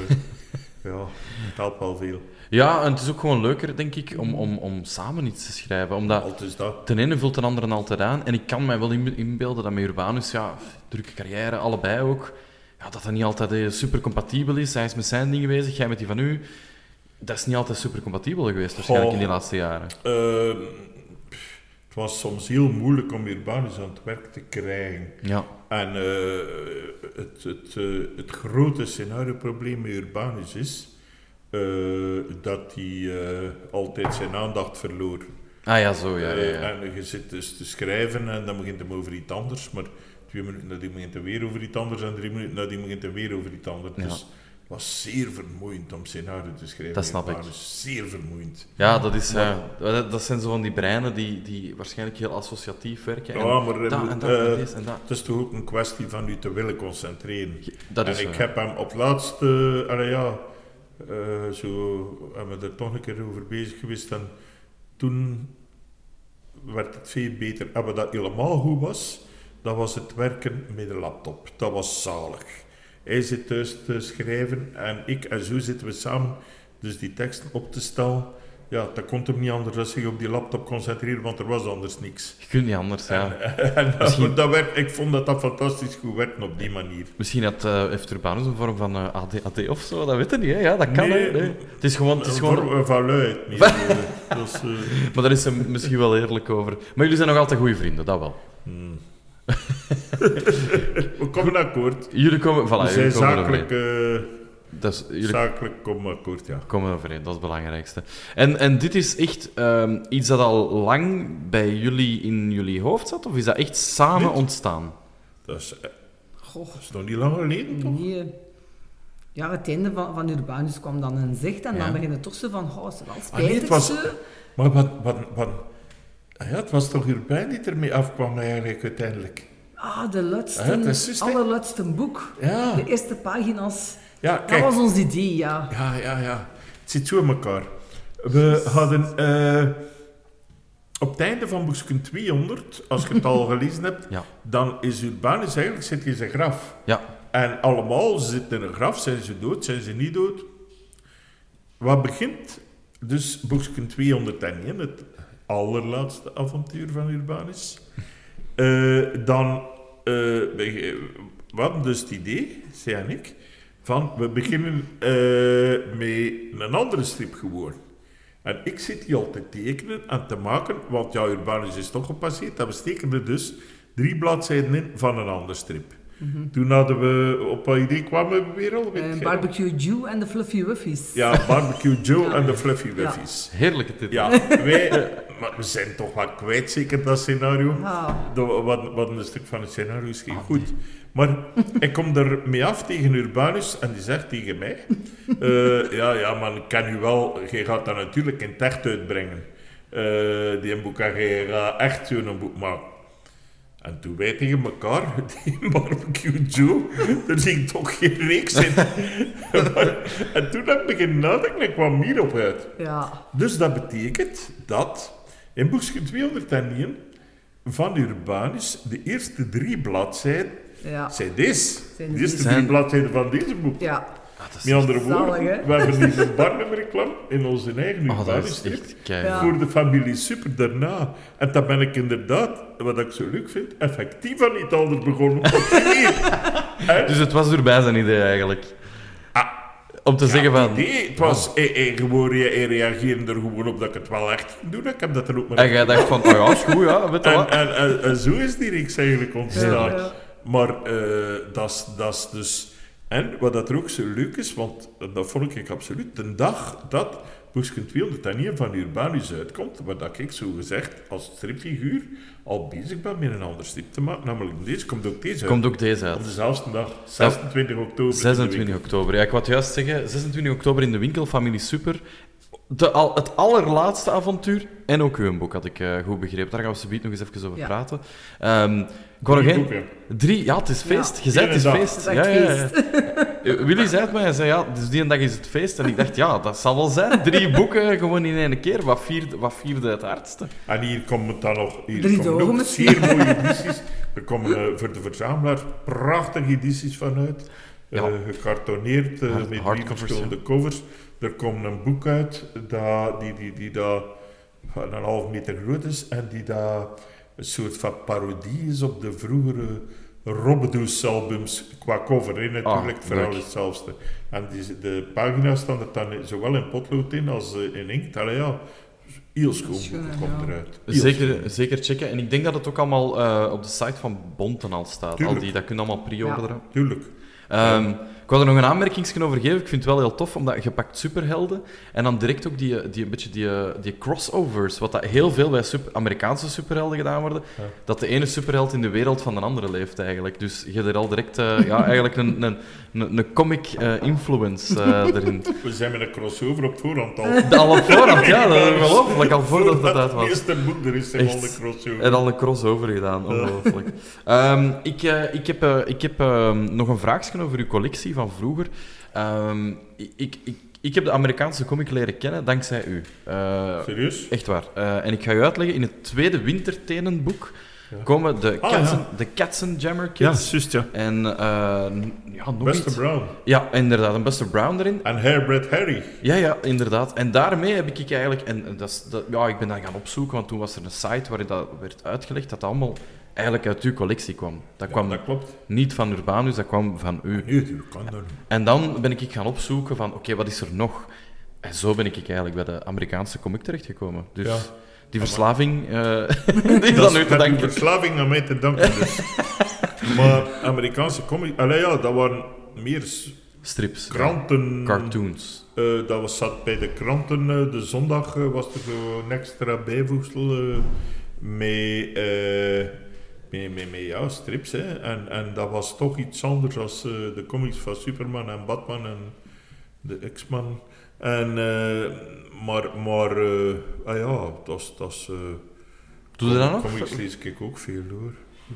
ja, het helpt wel veel. ja, en het is ook gewoon leuker, denk ik, om, om, om samen iets te schrijven. Omdat Altijd dat. ten ene vult de andere altijd aan. En ik kan mij wel in- inbeelden dat met Urbanus, ja, drukke carrière, allebei ook, ja, dat dat niet altijd eh, super compatibel is. Hij is met zijn dingen bezig, jij met die van u. Dat is niet altijd super compatibel geweest, waarschijnlijk in die laatste jaren. Eh, het was soms heel moeilijk om Urbanus aan het werk te krijgen. Ja, En eh, het, het, eh, het grote scenarioprobleem met Urbanus is eh, dat hij altijd zijn aandacht verloor. ah ja, zo, ja. ja, ja. en je zit dus te schrijven en dan begint hij over iets anders, maar twee minuten nadien begint hij weer over iets anders en drie minuten nadien begint hij weer over iets anders. Ja. Dus het was zeer vermoeiend om scenario te schrijven. Dat snap ik. Zeer vermoeiend. Ja, dat, is, eh, dat, dat zijn zo van die breinen die, die waarschijnlijk heel associatief werken. En Ja, maar, eh, dat en dat eh, en en dat. Het is toch ook een kwestie van u te willen concentreren. Dat en is ik waar. heb hem op laatste, allee ja, eh, zo hebben we er toch een keer over bezig geweest en toen werd het veel beter. En wat dat helemaal goed was, dat was het werken met de laptop. Dat was zalig. Hij zit thuis te schrijven en ik, en zo zitten we samen, dus die teksten op te stellen. Ja, dat kon hem niet anders dan zich op die laptop concentreren, want er was anders niks. Je kunt niet anders, ja. En Misschien- dat werd, ik vond dat dat fantastisch goed werkte op die manier. Misschien had, eh, heeft Urbanus een vorm van eh, ADHD of zo, dat weet je niet. Hè? Ja, dat kan. Nee, hè. Nee. Het is gewoon... Het is Een gewoon vorm van luid. dus, maar daar is hem misschien wel eerlijk over. Maar jullie zijn nog altijd goede vrienden, dat wel. hmm. We komen akkoord. Jullie komen... Voilà, We jullie zijn komen zakelijk, overeen. eh, Dat is, jullie zakelijk komen akkoord, ja. komen overeen, dat is het belangrijkste. En, en dit is echt ehm, iets dat al lang bij jullie in jullie hoofd zat? Of is dat echt samen Dit? ontstaan? Dat is, eh, Goh, dat is nog niet lang geleden, toch? nee. Ja, het einde van, van Urbanus kwam dan een zicht en Ja. dan begin je toch zo van, oh, is het wel nee, spijtig het was- zo? Maar wat, wat, wat, ah ja, het was toch Urbain die ermee afkwam eigenlijk uiteindelijk. Ah, de laatste, Ja, het allerlaatste boek. Ja, De eerste pagina's. ja Dat kijk. was ons idee, ja. Ja, ja, ja. Het zit zo in elkaar. We hadden eh, op het einde van boekje 200, als je het al gelezen hebt, Ja. dan is Urbanus eigenlijk zit in zijn graf. Ja. En allemaal zitten in een graf, zijn ze dood, zijn ze niet dood. Wat begint dus boekje 201, het allerlaatste avontuur van Urbanus. Eh, dan, eh, we we hadden dus het idee, zij en ik, van we beginnen eh, met een andere strip gewoon. En ik zit die al te tekenen en te maken, want ja, Urbanus is toch gepasseerd. En we steken er dus drie bladzijden in van een andere strip. Toen hadden we, op wat idee kwamen we weer al? barbecue Jew en de Fluffy Wuffies. Ja, Barbecue Joe en de Fluffy Wuffies. Heerlijke titel. Ja, wij, maar we zijn toch wat kwijt, zeker dat scenario. Ah, Dat- Wat, wat een stuk van het scenario is geen goed. Maar ik kom er mee af tegen Urbanus en die zegt tegen mij: eh, Ja, ja, man, ik kan u wel, je gaat dat natuurlijk in het echt uitbrengen. Eh, die boek, en je gaat echt zo'n boek maken. En toen wij tegen elkaar, die barbecue Joe, er zit toch geen reeks in. En toen heb ik beginnen nadenken en kwam hierop uit. ja. Dus dat betekent dat in boekje 201 van Urbanus de eerste drie bladzijden Ja. zijn deze. Zijn de eerste drie bladzijden van deze boek. Ja. Ah, dat Met andere zalig, woorden, we hebben hier een barnummerklam in onze eigen Oh, dat Urbanus echt. Ja. voor de familie Super daarna. En dan ben ik inderdaad, wat ik zo leuk vind, effectief aan iets anders begonnen. Dus het was erbij zijn idee eigenlijk. Om te zeggen van... Nee, het was hij rea- hij reageerde er gewoon op dat ik het wel echt ging doen. Ik heb dat er ook maar En jij dacht van, oh ja, is goed, ja, weet je en, wat. en, en, en zo is die reeks eigenlijk ontstaan. Ja, ja. Maar eh, dat is- dat is dus... En wat dat er ook zo leuk is, want dat vond ik absoluut... De dag dat Boesken 201 van Urbanus uitkomt, waar dat ik zo gezegd als stripfiguur al bezig ben met een ander strip te maken, namelijk deze, komt ook deze Komt uit. ook deze Op uit. dezelfde dag, 26 oktober. in de 26 winkel. oktober. Ja, ik wou juist zeggen. 26 oktober in de winkel, Familie Super. De, al, het allerlaatste avontuur. En ook uw boek, had ik eh, goed begrepen. Daar gaan we zo nog eens even over Ja. praten. Ehm, ik wou nog Drie één... Drie, ja, het is feest. Ja. Je zei het is feest. Het is echt ja, ja, ja. Eh, Willy zei het mij, hij zei ja, dus die dag is het feest. En ik dacht, ja, dat zal wel zijn. Drie boeken gewoon in één keer. Wat vierde, wat vierde het hardste? En hier komen dan nog hier Drie komen zeer mooie edities. Er komen eh, voor de verzamelaar prachtige edities vanuit. Ja. Eh, gecartoneerd, eh, Hard- met drie verschillende covers. Er komt een boek uit dat, die, die, die dat een half meter groot is en die dat een soort van parodie is op de vroegere Robbedoes-albums qua cover. hè, natuurlijk, Ah, het verhaal leuk. is hetzelfde. En die, de pagina's staan er dan zowel in potlood in als eh, in inkt. Allee, ja, heel schoon Schoon, boek komt ja. eruit. Heel schoon. Zeker, zeker checken. En ik denk dat het ook allemaal eh, op de site van Bonten al staat. Al die, dat kun je allemaal pre-orderen. Tuurlijk. Ehm, ik wil er nog een aanmerking over geven. Ik vind het wel heel tof, omdat je pakt superhelden en dan direct ook die, die, een beetje die, die crossovers, wat dat heel veel bij super, Amerikaanse superhelden gedaan worden, Ja. dat de ene superheld in de wereld van de andere leeft eigenlijk. Dus je hebt er al direct eh, ja, eigenlijk een, een, een, een comic eh, influence eh, erin. We zijn met een crossover op voorhand al. De, al op voorhand, ja, dat is ongelooflijk, al voordat het uit het was. eerste boek er is, al een crossover. En al een crossover gedaan, ongelooflijk. Ehm, ik, ik heb, ik heb ehm, nog een vraagje over uw collectie van vroeger. Ehm, ik, ik, ik, heb de Amerikaanse comic leren kennen dankzij u. Eh, Serieus? echt waar. Eh, en ik ga u uitleggen, in het tweede wintertenenboek Ja. komen de Ah, Katzen, ja. de Katzenjammer Kids. juist, ja. En eh, ja, nog Buster iets. Brown. Ja, inderdaad, een Buster Brown erin. En Hairbred Harry. Ja, ja, inderdaad. En daarmee heb ik eigenlijk... En en dat is, dat, ja, ik ben dat gaan opzoeken, want toen was er een site waarin dat werd uitgelegd dat dat allemaal eigenlijk uit uw collectie kwam. Dat Ja, kwam dat klopt. niet van Urbanus, dat kwam van u. Nee, kan dat. En dan ben ik gaan opzoeken van, oké, wat is er nog? En zo ben ik eigenlijk bij de Amerikaanse comic terechtgekomen. Dus Ja. die verslaving, eh die is nu te verslaving aan mij te danken. Dus. maar Amerikaanse comic... Allee, ja, dat waren meer Strips, kranten... cartoons. Eh, dat was, zat bij de kranten. eh, de zondag was er zo een extra bijvoegsel met, met, met, met ja, strips. Hè. En, en dat was toch iets anders dan de comics van Superman en Batman en de X-Man. En, eh, maar maar eh, ah ja, dat is... Eh, Doe je dat nog? Comics lees ik ook veel hoor.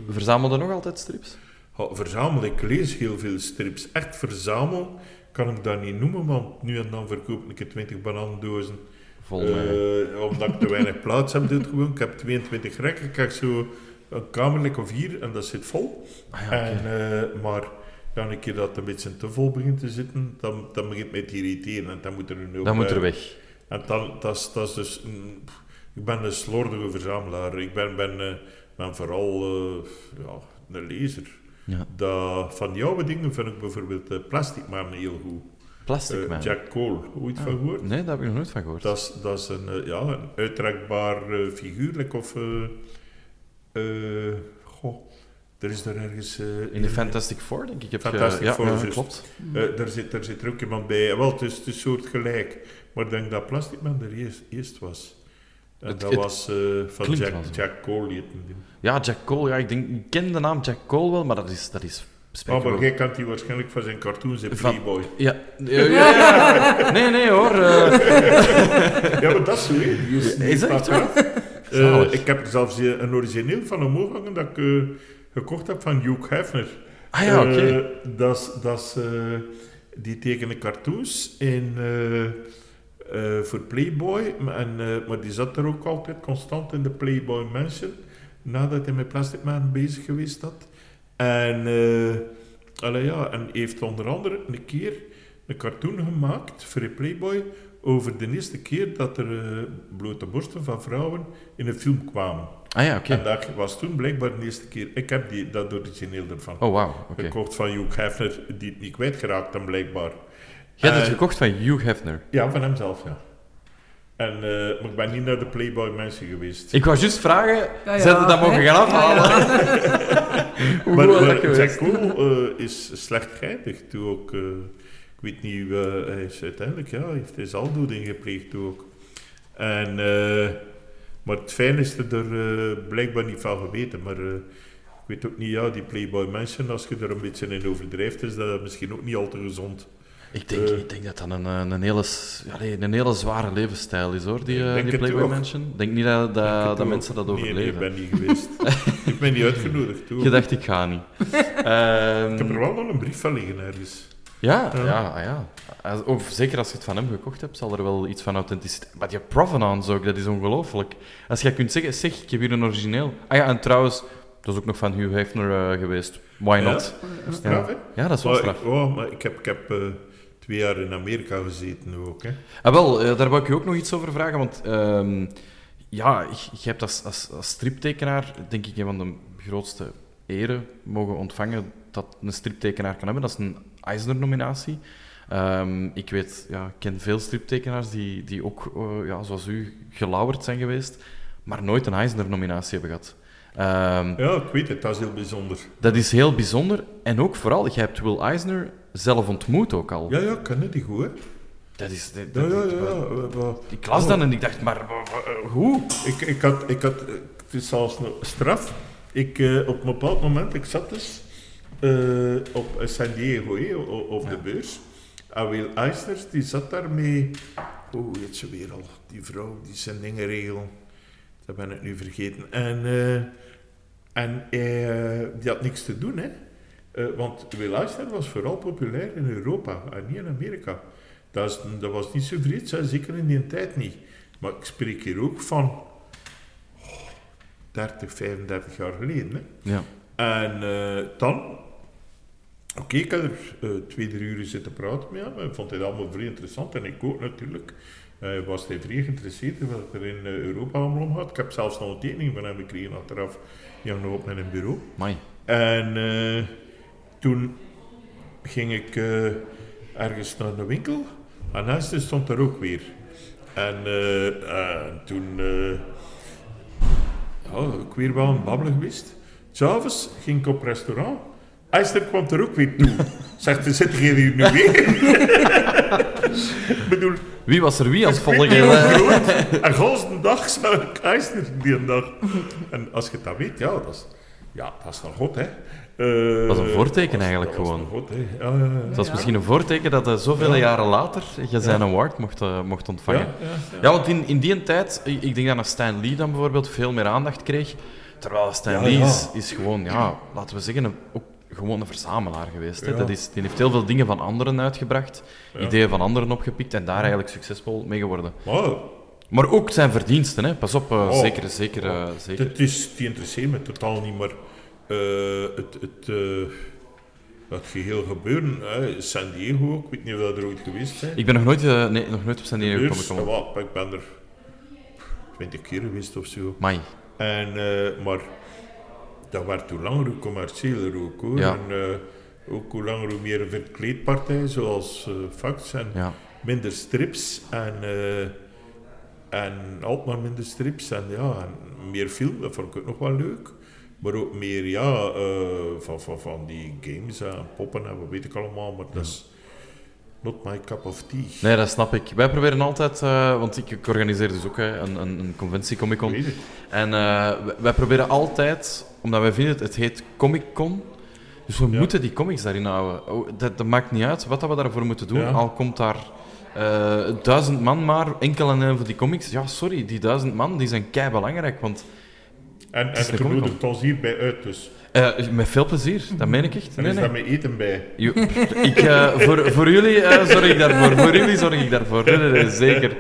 Verzamelde nog altijd strips? Ja, verzamel, ik lees heel veel strips. Echt verzamel kan ik dat niet noemen, want nu en dan verkoop ik 20 bananendozen. Vol. Eh, omdat ik te weinig plaats heb, doe ik gewoon. Ik heb 22 rekken, ik heb zo een kamerlijk of hier en dat zit vol. Ah, ja, en, eh, maar ja, een keer dat het een beetje te vol begint te zitten, dan, dan begint het mij te irriteren en dan moet er een dat moet er weg. En dan, dat, is, dus... mm, ik ben een slordige verzamelaar. Ik ben, ben, eh, ben vooral eh, ja, een lezer. Ja. Dat, van oude dingen vind ik bijvoorbeeld Plastic Man heel goed. Plastic Eh, Man. Jack Cole, ooit Ah, van gehoord? Nee, daar heb ik nog nooit van gehoord. Dat is, dat is een, eh, ja, een uittrekbaar eh, figuurlijk of... eh, eh, goh, er is daar ergens... eh, In de Fantastic Four, denk ik. Heb je- Fantastic ja, Four, ja, klopt. eh, daar, zit, daar zit er ook iemand bij. Wel, het is, het is soort gelijk. Maar ik denk dat Plastic Man er eerst, eerst was. En Het- dat het was eh, van Jack, Cole. Ja, Jack Cole. Ja, ik, denk, ik ken de naam Jack Cole wel, maar dat is, dat is Ah, maar jij kent die waarschijnlijk van zijn cartoons in Playboy. Ja, ja, ja, ja. Nee, nee hoor. eh, Ja, maar dat is. Die is, dat echt. Eh, ik heb er zelfs een origineel van omhoog hangen dat ik eh, gekocht heb van Hugh Hefner. ah ja, oké. Eh, dat is- die tekenen cartoons in, voor Playboy, maar, en, maar die zat er ook altijd constant in de Playboy Mansion, nadat hij met Plastic Man bezig geweest had. En, allee, ja, en heeft onder andere een keer een cartoon gemaakt voor de Playboy over de eerste keer dat er eh, blote borsten van vrouwen in een film kwamen. ah ja, oké. En dat was toen blijkbaar de eerste keer. Ik heb die, dat origineel ervan Oh, wauw. Oké. gekocht van Hugh Hefner, die het niet kwijtgeraakt dan blijkbaar. Jij hebt het Eh, gekocht van Hugh Hefner. Ja, van hemzelf, ja. En, eh, maar ik ben niet naar de Playboy mensen geweest. Ik wou juist vragen, Ja, ja, zijn ze dat mogen gaan afhalen? Ja, ja. Hoe maar was maar geweest? Jack Cole eh, is slecht geëindigd toen ook. eh, ik weet niet, eh, hij is uiteindelijk, ja, heeft hij zelfdoding gepleegd ook. En, eh, maar het fijn is er eh, blijkbaar niet van geweten. Maar ik weet ook niet, ja, die Playboy mensen, als je er een beetje in overdrijft, is dat misschien ook niet al te gezond. Ik denk, ik denk dat dat een, een, hele, een hele zware levensstijl is, hoor, die, die Playboy. Mansion. Ik denk niet dat, dat, dat mensen dat overleven. Nee, ik ben niet geweest. ik ben niet uitgenodigd. Toen. Je dacht, ik ga niet. Ehm, Ik heb er wel nog een brief van liggen ergens. Ja, Ja. ja, ja. Als- zeker als je het van hem gekocht hebt, zal er wel iets van authenticiteit... Maar die provenance ook, dat is ongelooflijk. Als jij kunt zeggen, zeg, ik heb hier een origineel. Ah ja, en trouwens, dat is ook nog van Hugh Hefner eh, geweest. Why Ja? not? Straf, hè? Ja, dat is wel Maar straf. ik, oh, maar ik heb, ik heb eh, twee jaar in Amerika gezeten ook. Hè. Ah, wel, eh, daar wou ik je ook nog iets over vragen, want ehm, ja, je, je hebt als, als, als striptekenaar, denk ik, een van de grootste eren mogen ontvangen dat een striptekenaar kan hebben. Dat is een Eisner-nominatie. Ehm, ik weet, ja, ik ken veel striptekenaars die, die ook, eh, ja, zoals u, gelauwerd zijn geweest, maar nooit een Eisner-nominatie hebben gehad. Ehm, Ja, ik weet het, dat is heel bijzonder. Dat is heel bijzonder. En ook vooral, jij hebt Will Eisner zelf ontmoet ook al. Ja, ja, ik ken die goed, hè. Dat is, dat, Ja, ja, ja. Ik las dan en ik dacht, maar hoe? Ik, ik had, ik had, het is zelfs een straf. Ik, eh, op een bepaald moment, ik zat dus eh, op San Diego, o- op de beurs. En Will Eisner, die zat daar mee... Oeh, heet ze weer al. Die vrouw, die zijn dingen regelen. Dat ben ik nu vergeten. En, eh, en hij, eh, die had niks te doen, hè. Eh, want Will Eisner was vooral populair in Europa en niet in Amerika. Dat, is, dat was niet zo vreed, zeker in die tijd niet. Maar ik spreek hier ook van oh, 30, 35 jaar geleden. Hè. Ja. En eh, dan, oké, ik heb er eh, twee, drie uur zitten praten met hem. Ik vond het allemaal vrij interessant en ik ook natuurlijk. Eh was hij vrij geïnteresseerd in wat er in eh, Europa allemaal omgaat. Ik heb zelfs nog een tekening van hem gekregen achteraf. Die nog op mijn bureau. Mai. En eh, toen ging ik ergens naar de winkel. En hem stond er ook weer. En en toen uh, ja, ik weer wel een babbelen geweest. S'avonds ging ik op restaurant. Esther kwam er ook weer toe. Zegt, zit jij hier nu weer? ik bedoel, Wie was er wie als volgende? eh? En de dag zag ik Esther die dag. En als je dat weet, ja, dat is, ja, dat is nog goed, hè. Eh, Dat is een voorteken dat was- eigenlijk dat was gewoon. nog goed, hè. Ja, ja, ja. Het was Ja. misschien een voorteken dat hij zoveel Ja. jaren later je zijn award mocht, eh, mocht ontvangen. Ja, Ja, ja, ja. want in, in die tijd, ik, denk dat Stan Lee dan bijvoorbeeld veel meer aandacht kreeg. Terwijl Stan Ja, Lee ja. Is, is gewoon, ja, laten we zeggen, een, ook gewoon een verzamelaar geweest. Hè. Ja. Dat is, die heeft heel veel dingen van anderen uitgebracht, Ja. ideeën van anderen opgepikt en daar eigenlijk succesvol mee geworden. Maar Maar ook zijn verdiensten, hè. pas op, eh, Oh. zeker, zeker, eh, zeker. het is, die interesseert me totaal niet, maar eh, het, het, eh, het geheel gebeuren, hè, San Diego, ik weet niet of dat er ooit geweest zijn. Ik ben nog nooit, nee, nog nooit op neer Beurs, gekomen. ja, wat, ik ben er twintig keer geweest of zo. Mai. En, maar dat werd hoe langer hoe commerciëler ook hoor. Ja. En, eh, ook hoe langer hoe meer verkleedpartijen zoals eh Facts en Ja. minder strips en, eh, en altijd maar minder strips en ja, en meer film, dat vond ik ook nog wel leuk. Maar ook meer ja, van, van, van die games en poppen en wat weet ik allemaal, maar dat is not my cup of tea. Nee, dat snap ik. Wij proberen altijd, eh, want ik, ik organiseer dus ook hè, een, een, een conventie Comic Con. het. En eh, wij, proberen altijd, omdat wij vinden het, het heet Comic Con. Dus we Ja. moeten die comics daarin houden. Oh, dat, dat maakt niet uit wat dat we daarvoor moeten doen. Ja. Al komt daar eh, duizend man maar, enkel en alleen voor die comics. Ja, sorry, die duizend man die zijn kei belangrijk. Want En, en Comic-Con. nodigt ons hierbij uit dus. Eh, met veel plezier, dat meen ik echt. En Nee, is nee. daar met eten bij. Jo- Ik, eh, voor, voor jullie eh, zorg ik daarvoor. Voor jullie zorg ik daarvoor. Nee, nee, nee, zeker.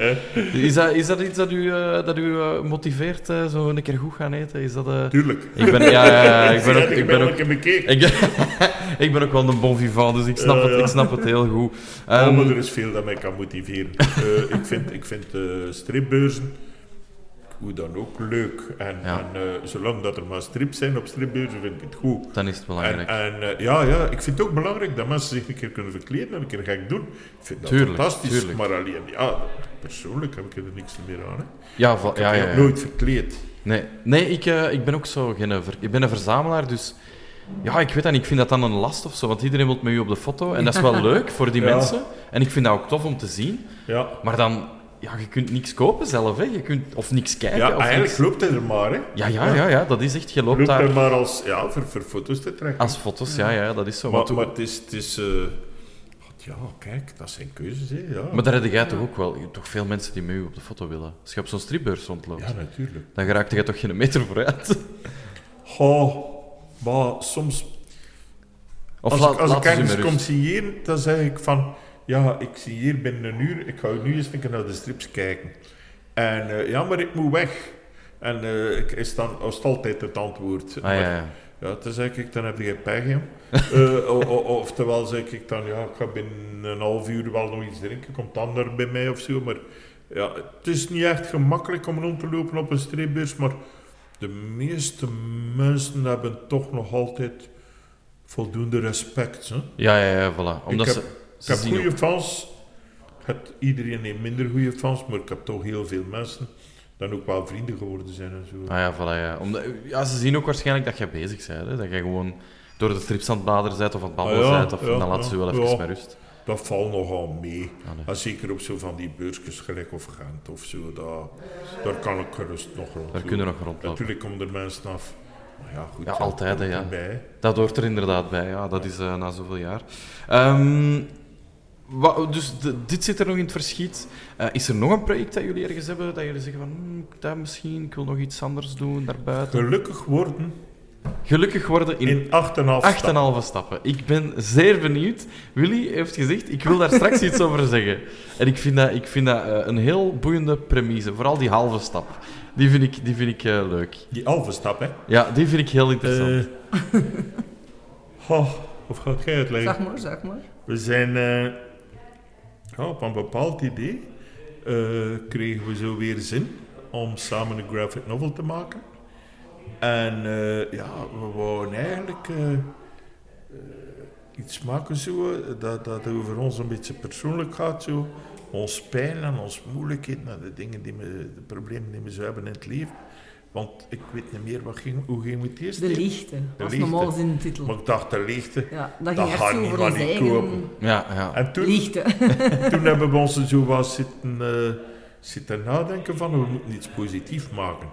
Is dat, is dat iets dat u, dat u motiveert, zo een keer goed gaan eten? Is dat, Tuurlijk. Ik ben, ja, ik ben ook, ik ben ook, ik, ik ben ook wel een bon vivant, dus ik snap, het, ik snap het heel goed. Oh, Ehm, maar er is veel dat mij kan motiveren. Ik vind, ik vind stripbeurzen, hoe dan ook leuk. En, Ja. en eh, zolang dat er maar strips zijn op stripbeurzen, vind ik het goed. Dan is het belangrijk. en eh, ja, ja, ik vind het ook belangrijk dat mensen zich een keer kunnen verkleden en een keer gek doen. Ik vind dat Tuurlijk, fantastisch, tuurlijk. maar alleen, ja, persoonlijk heb ik er niks meer aan. Hè. ja, Ik ja, heb ja, nooit verkleed. Nee, nee ik, eh, ik ben ook zo geen... ver- Ik ben een verzamelaar, dus... Ja, ik weet dat niet. Ik vind dat dan een last of zo, want iedereen wil met u op de foto. En dat is wel leuk voor die mensen. En ik vind dat ook tof om te zien. Ja, Maar dan... Ja, je kunt niks kopen zelf, hè. Je kunt... Of niks kijken, ja of eigenlijk niks- loopt hij er maar. Hè. Ja, ja, ja, ja, dat is echt... Je loopt Loopt daar er maar als, ja, voor, voor foto's te trekken. als foto's. Ja, ja, dat is zo. Maar, maar, het is... Het is eh, ja, kijk, dat zijn keuzes. Hè, ja. maar daar heb jij toch ook wel... toch veel mensen die met u op de foto willen. Als je op zo'n stripbeurs rondloopt, ja, natuurlijk. dan geraakt je toch geen meter vooruit. Oh, maar soms Of als laat, ik, als ik ergens kom signeren, dan zeg ik van... Ja, ik zie hier binnen een uur. Ik ga nu eens een keer naar de strips kijken. En eh, ja, maar ik moet weg. En eh, ik is dan altijd het antwoord. Ah, Maar- ja, ja. Ja, dan zeg ik, dan heb je pech, o- o- Oftewel zeg ik dan, ja, ik ga binnen een half uur wel nog iets drinken, komt dan daar bij mij of zo. Maar ja, het is niet echt gemakkelijk om rond te lopen op een streepbeurs, maar de meeste mensen hebben toch nog altijd voldoende respect. Hè. Ja, ja, ja, voilà. Omdat ze, Ik heb goede fans. Het, iedereen heeft minder goede fans, maar ik heb toch heel veel mensen dan ook wel vrienden geworden zijn en zo. Ah ja, voilà, ja. Omdat, ja. Ze zien ook waarschijnlijk dat je bezig bent. Hè? Dat je gewoon door de strips aan het bladeren bent of aan het babbelen Ah ja, bent. Of ja, dan laat ze wel even met rust. Dat valt nogal mee. Ah, nee. Zeker op zo van die beursjes gelijk of Gent of zo, dat, daar kan ik gerust nog rond. Daar kunnen we nog rondlopen. Natuurlijk komen er mensen af. Maar ja, goed. Ja, altijd, hè, ja. Dat hoort er inderdaad bij, ja. Dat is eh, na zoveel jaar. Ehm, dus de- dit zit er nog in het verschiet. Eh, is er nog een project dat jullie ergens hebben dat jullie zeggen van hmm, dat misschien, ik wil nog iets anders doen daarbuiten? Gelukkig worden Gelukkig worden in in 8,5 stappen. 8,5 stappen. Ik ben zeer benieuwd. Willy heeft gezegd, ik wil daar straks iets over zeggen. En ik vind dat, ik vind dat eh, een heel boeiende premise. Vooral die halve stap. Die vind ik, die vind ik eh, leuk. Die halve stap, hè. Ja, die vind ik heel interessant. Oh, of gaat jij uitleggen? Zeg maar, zeg maar. We zijn eh, op een bepaald idee eh, kregen we zo weer zin om samen een graphic novel te maken. En eh, ja, we wouden eigenlijk eh, iets maken zo, dat, dat over ons een beetje persoonlijk gaat. Zo. Ons pijn en ons moeilijkheden en de dingen die we, de problemen die we zo hebben in het leven. Want ik weet niet meer, wat ging, hoe ging het eerst? De leegte. Dat is leegte. normaal de titel. Maar ik dacht, de leegte. Ja, dat dat gaat niet eigen kopen. Ja, ja. En toen, leegte. toen hebben we ons zo wat zitten, eh, zitten nadenken van we moeten iets positiefs maken.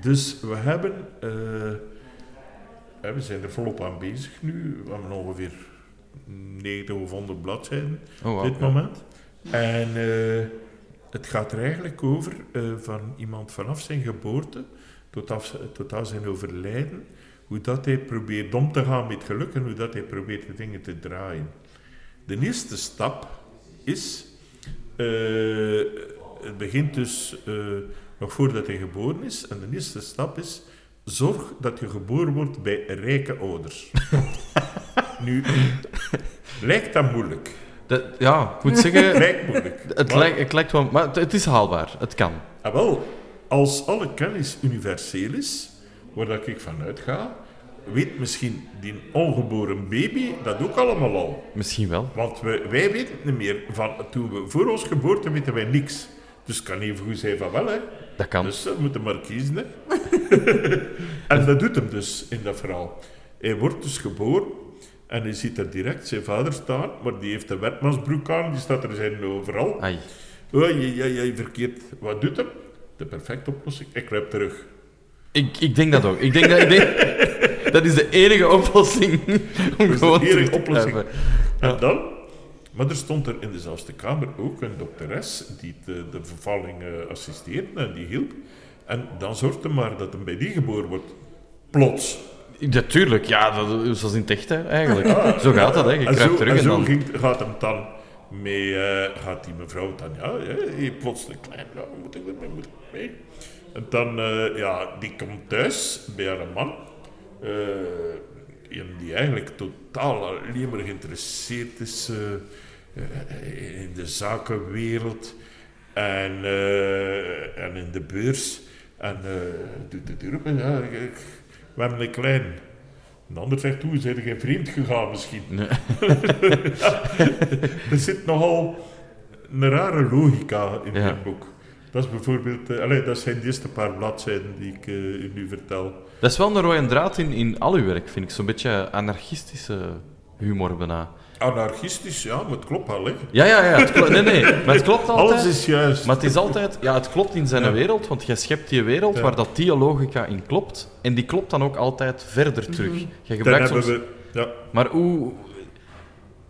Dus we hebben, eh, hè, we zijn er volop aan bezig nu. We hebben ongeveer 90 of 100 bladzijden Oh, op wow. dit moment. En eh, het gaat er eigenlijk over eh, van iemand vanaf zijn geboorte tot, af, tot aan zijn overlijden, hoe dat hij probeert om te gaan met geluk en hoe dat hij probeert de dingen te draaien. De eerste stap is, eh, het begint dus eh, nog voordat hij geboren is, en de eerste stap is, zorg dat je geboren wordt bij rijke ouders. nu, lijkt dat moeilijk? Dat- ja, ik moet zeggen, Lijkt moeilijk. het, Maar- lijkt, het lijkt wel... Maar het, het is haalbaar. Het kan. Ah, wel, als alle kennis universeel is, waar dat ik vanuit ga, weet misschien die ongeboren baby dat ook allemaal al. Misschien wel. Want we, wij weten het niet meer. Van, toen we voor ons geboorte weten wij niks. Dus het kan even goed zijn van wel, hè. Dat kan. Dus we moeten maar kiezen, hè. en dat doet hem dus in dat verhaal. Hij wordt dus geboren en hij ziet er direct zijn vader staan, maar die heeft een wetmansbroek aan, die staat er zijn overal. Ai. Je, je verkeerd. Wat doet hem? De perfecte oplossing. Ik kruip terug. Ik, ik denk dat ook. Ik denk dat, ik denk, dat is de enige oplossing om de gewoon enige terug te oplossing. En dan... Maar er stond er in dezelfde kamer ook een dokteres die de, de vervalling eh, assisteerde en die hielp. En dan zorgt hij maar dat hem bij die geboren wordt. Plots. Natuurlijk, ja, dat, zoals in het echt, hè, eigenlijk. Zo gaat dat, hè. Je en zo, terug en en zo dan... ging, gaat hem dan mee, eh, gaat die mevrouw dan, ja, ja plotseling klein, nou, moet ik ermee, moet ik mee? En dan, eh, ja, die komt thuis bij haar man, eh, die eigenlijk totaal alleen maar geïnteresseerd is in de zakenwereld en, en in de beurs. En doet erop en ja, ik, we hebben een klein. Een ander zegt, hoe, zijn geen vreemd gegaan misschien? Nee. er zit nogal een rare logica in Ja. dit boek. Dat is bijvoorbeeld, eh, dat zijn de eerste paar bladzijden die ik eh, u nu vertel. Dat is wel een rode draad in, in al uw werk, vind ik. Zo'n beetje anarchistische humor bijna. Anarchistisch, ja, maar het klopt wel, hè. Ja, ja, ja. Het klo- nee, nee. Maar het klopt altijd. Alles is juist. Maar het is altijd... Ja, het klopt in zijn Ja. wereld, want jij schept die wereld Ja. waar dat die logica in klopt. En die klopt dan ook altijd verder terug. Jij Dan gebruikt hebben soms... we... Ja, Maar hoe...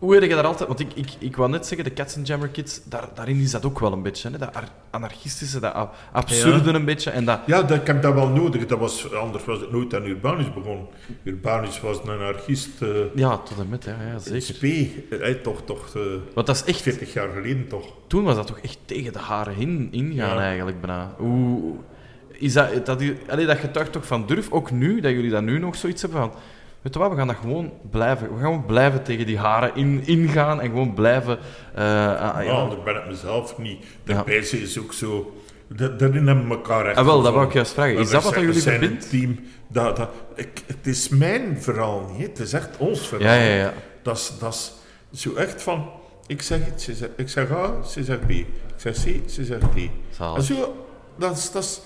Hoe heb je daar altijd... Want ik, ik, ik wou net zeggen, de Cats and Jammer Kids, daar, daarin is dat ook wel een beetje. Hè? Dat ar- anarchistische, dat absurde een beetje. En dat... ja dat, ik heb dat wel nodig. Dat was, anders was het nooit aan Urbanus begonnen. Urbanus was een anarchist. eh Ja, tot en met, ja, ja zeker. SP, toch, toch eh, Want dat is echt... 40 jaar geleden toch. Toen was dat toch echt tegen de haren in, ingaan Ja. eigenlijk bijna. Hoe... Is dat, dat, allee, dat getuigt toch van durf, ook nu, dat jullie dat nu nog zoiets hebben van... Weet je wat, we gaan dat gewoon blijven. We gaan gewoon blijven tegen die haren in, ingaan en gewoon blijven... ah, Ja, anders ben ik mezelf niet. De Ja. is ook zo... da- Daarin hebben we elkaar echt Ah, wel, dat wou ik juist vragen. Is dat wat jullie zijn verbindt? een team. Dat, dat, ik, het is mijn verhaal niet. Het is echt ons verhaal. Ja, ja, ja. Dat is, dat is zo echt van... Ik zeg iets, ze zegt, ik zeg A, ze zegt B. Ik zeg C, ze zegt D. Zalig. En zo, dat is... Dat is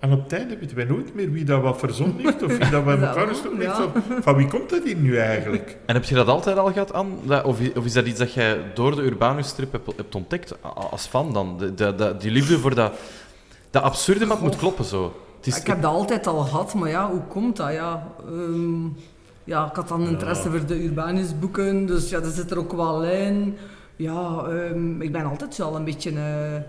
en op het einde weten wij nooit meer wie dat wat verzonnen heeft of wie dat bij Ja, elkaar gestoken heeft. ja. Van, wie komt dat hier nu eigenlijk? En heb je dat altijd al gehad, Anne? Dat, of, of is dat iets dat jij door de Urbanus-strip hebt, hebt ontdekt, als fan dan? De, de, de- die liefde voor dat, dat absurde, maar het moet kloppen zo. Het is, Ik heb dat altijd al gehad, maar ja, hoe komt dat? Ja, ehm, ja ik had dan interesse voor de Urbanus-boeken, dus ja, dat zit er ook wel in. Ja, ehm, ik ben altijd zo al een beetje... eh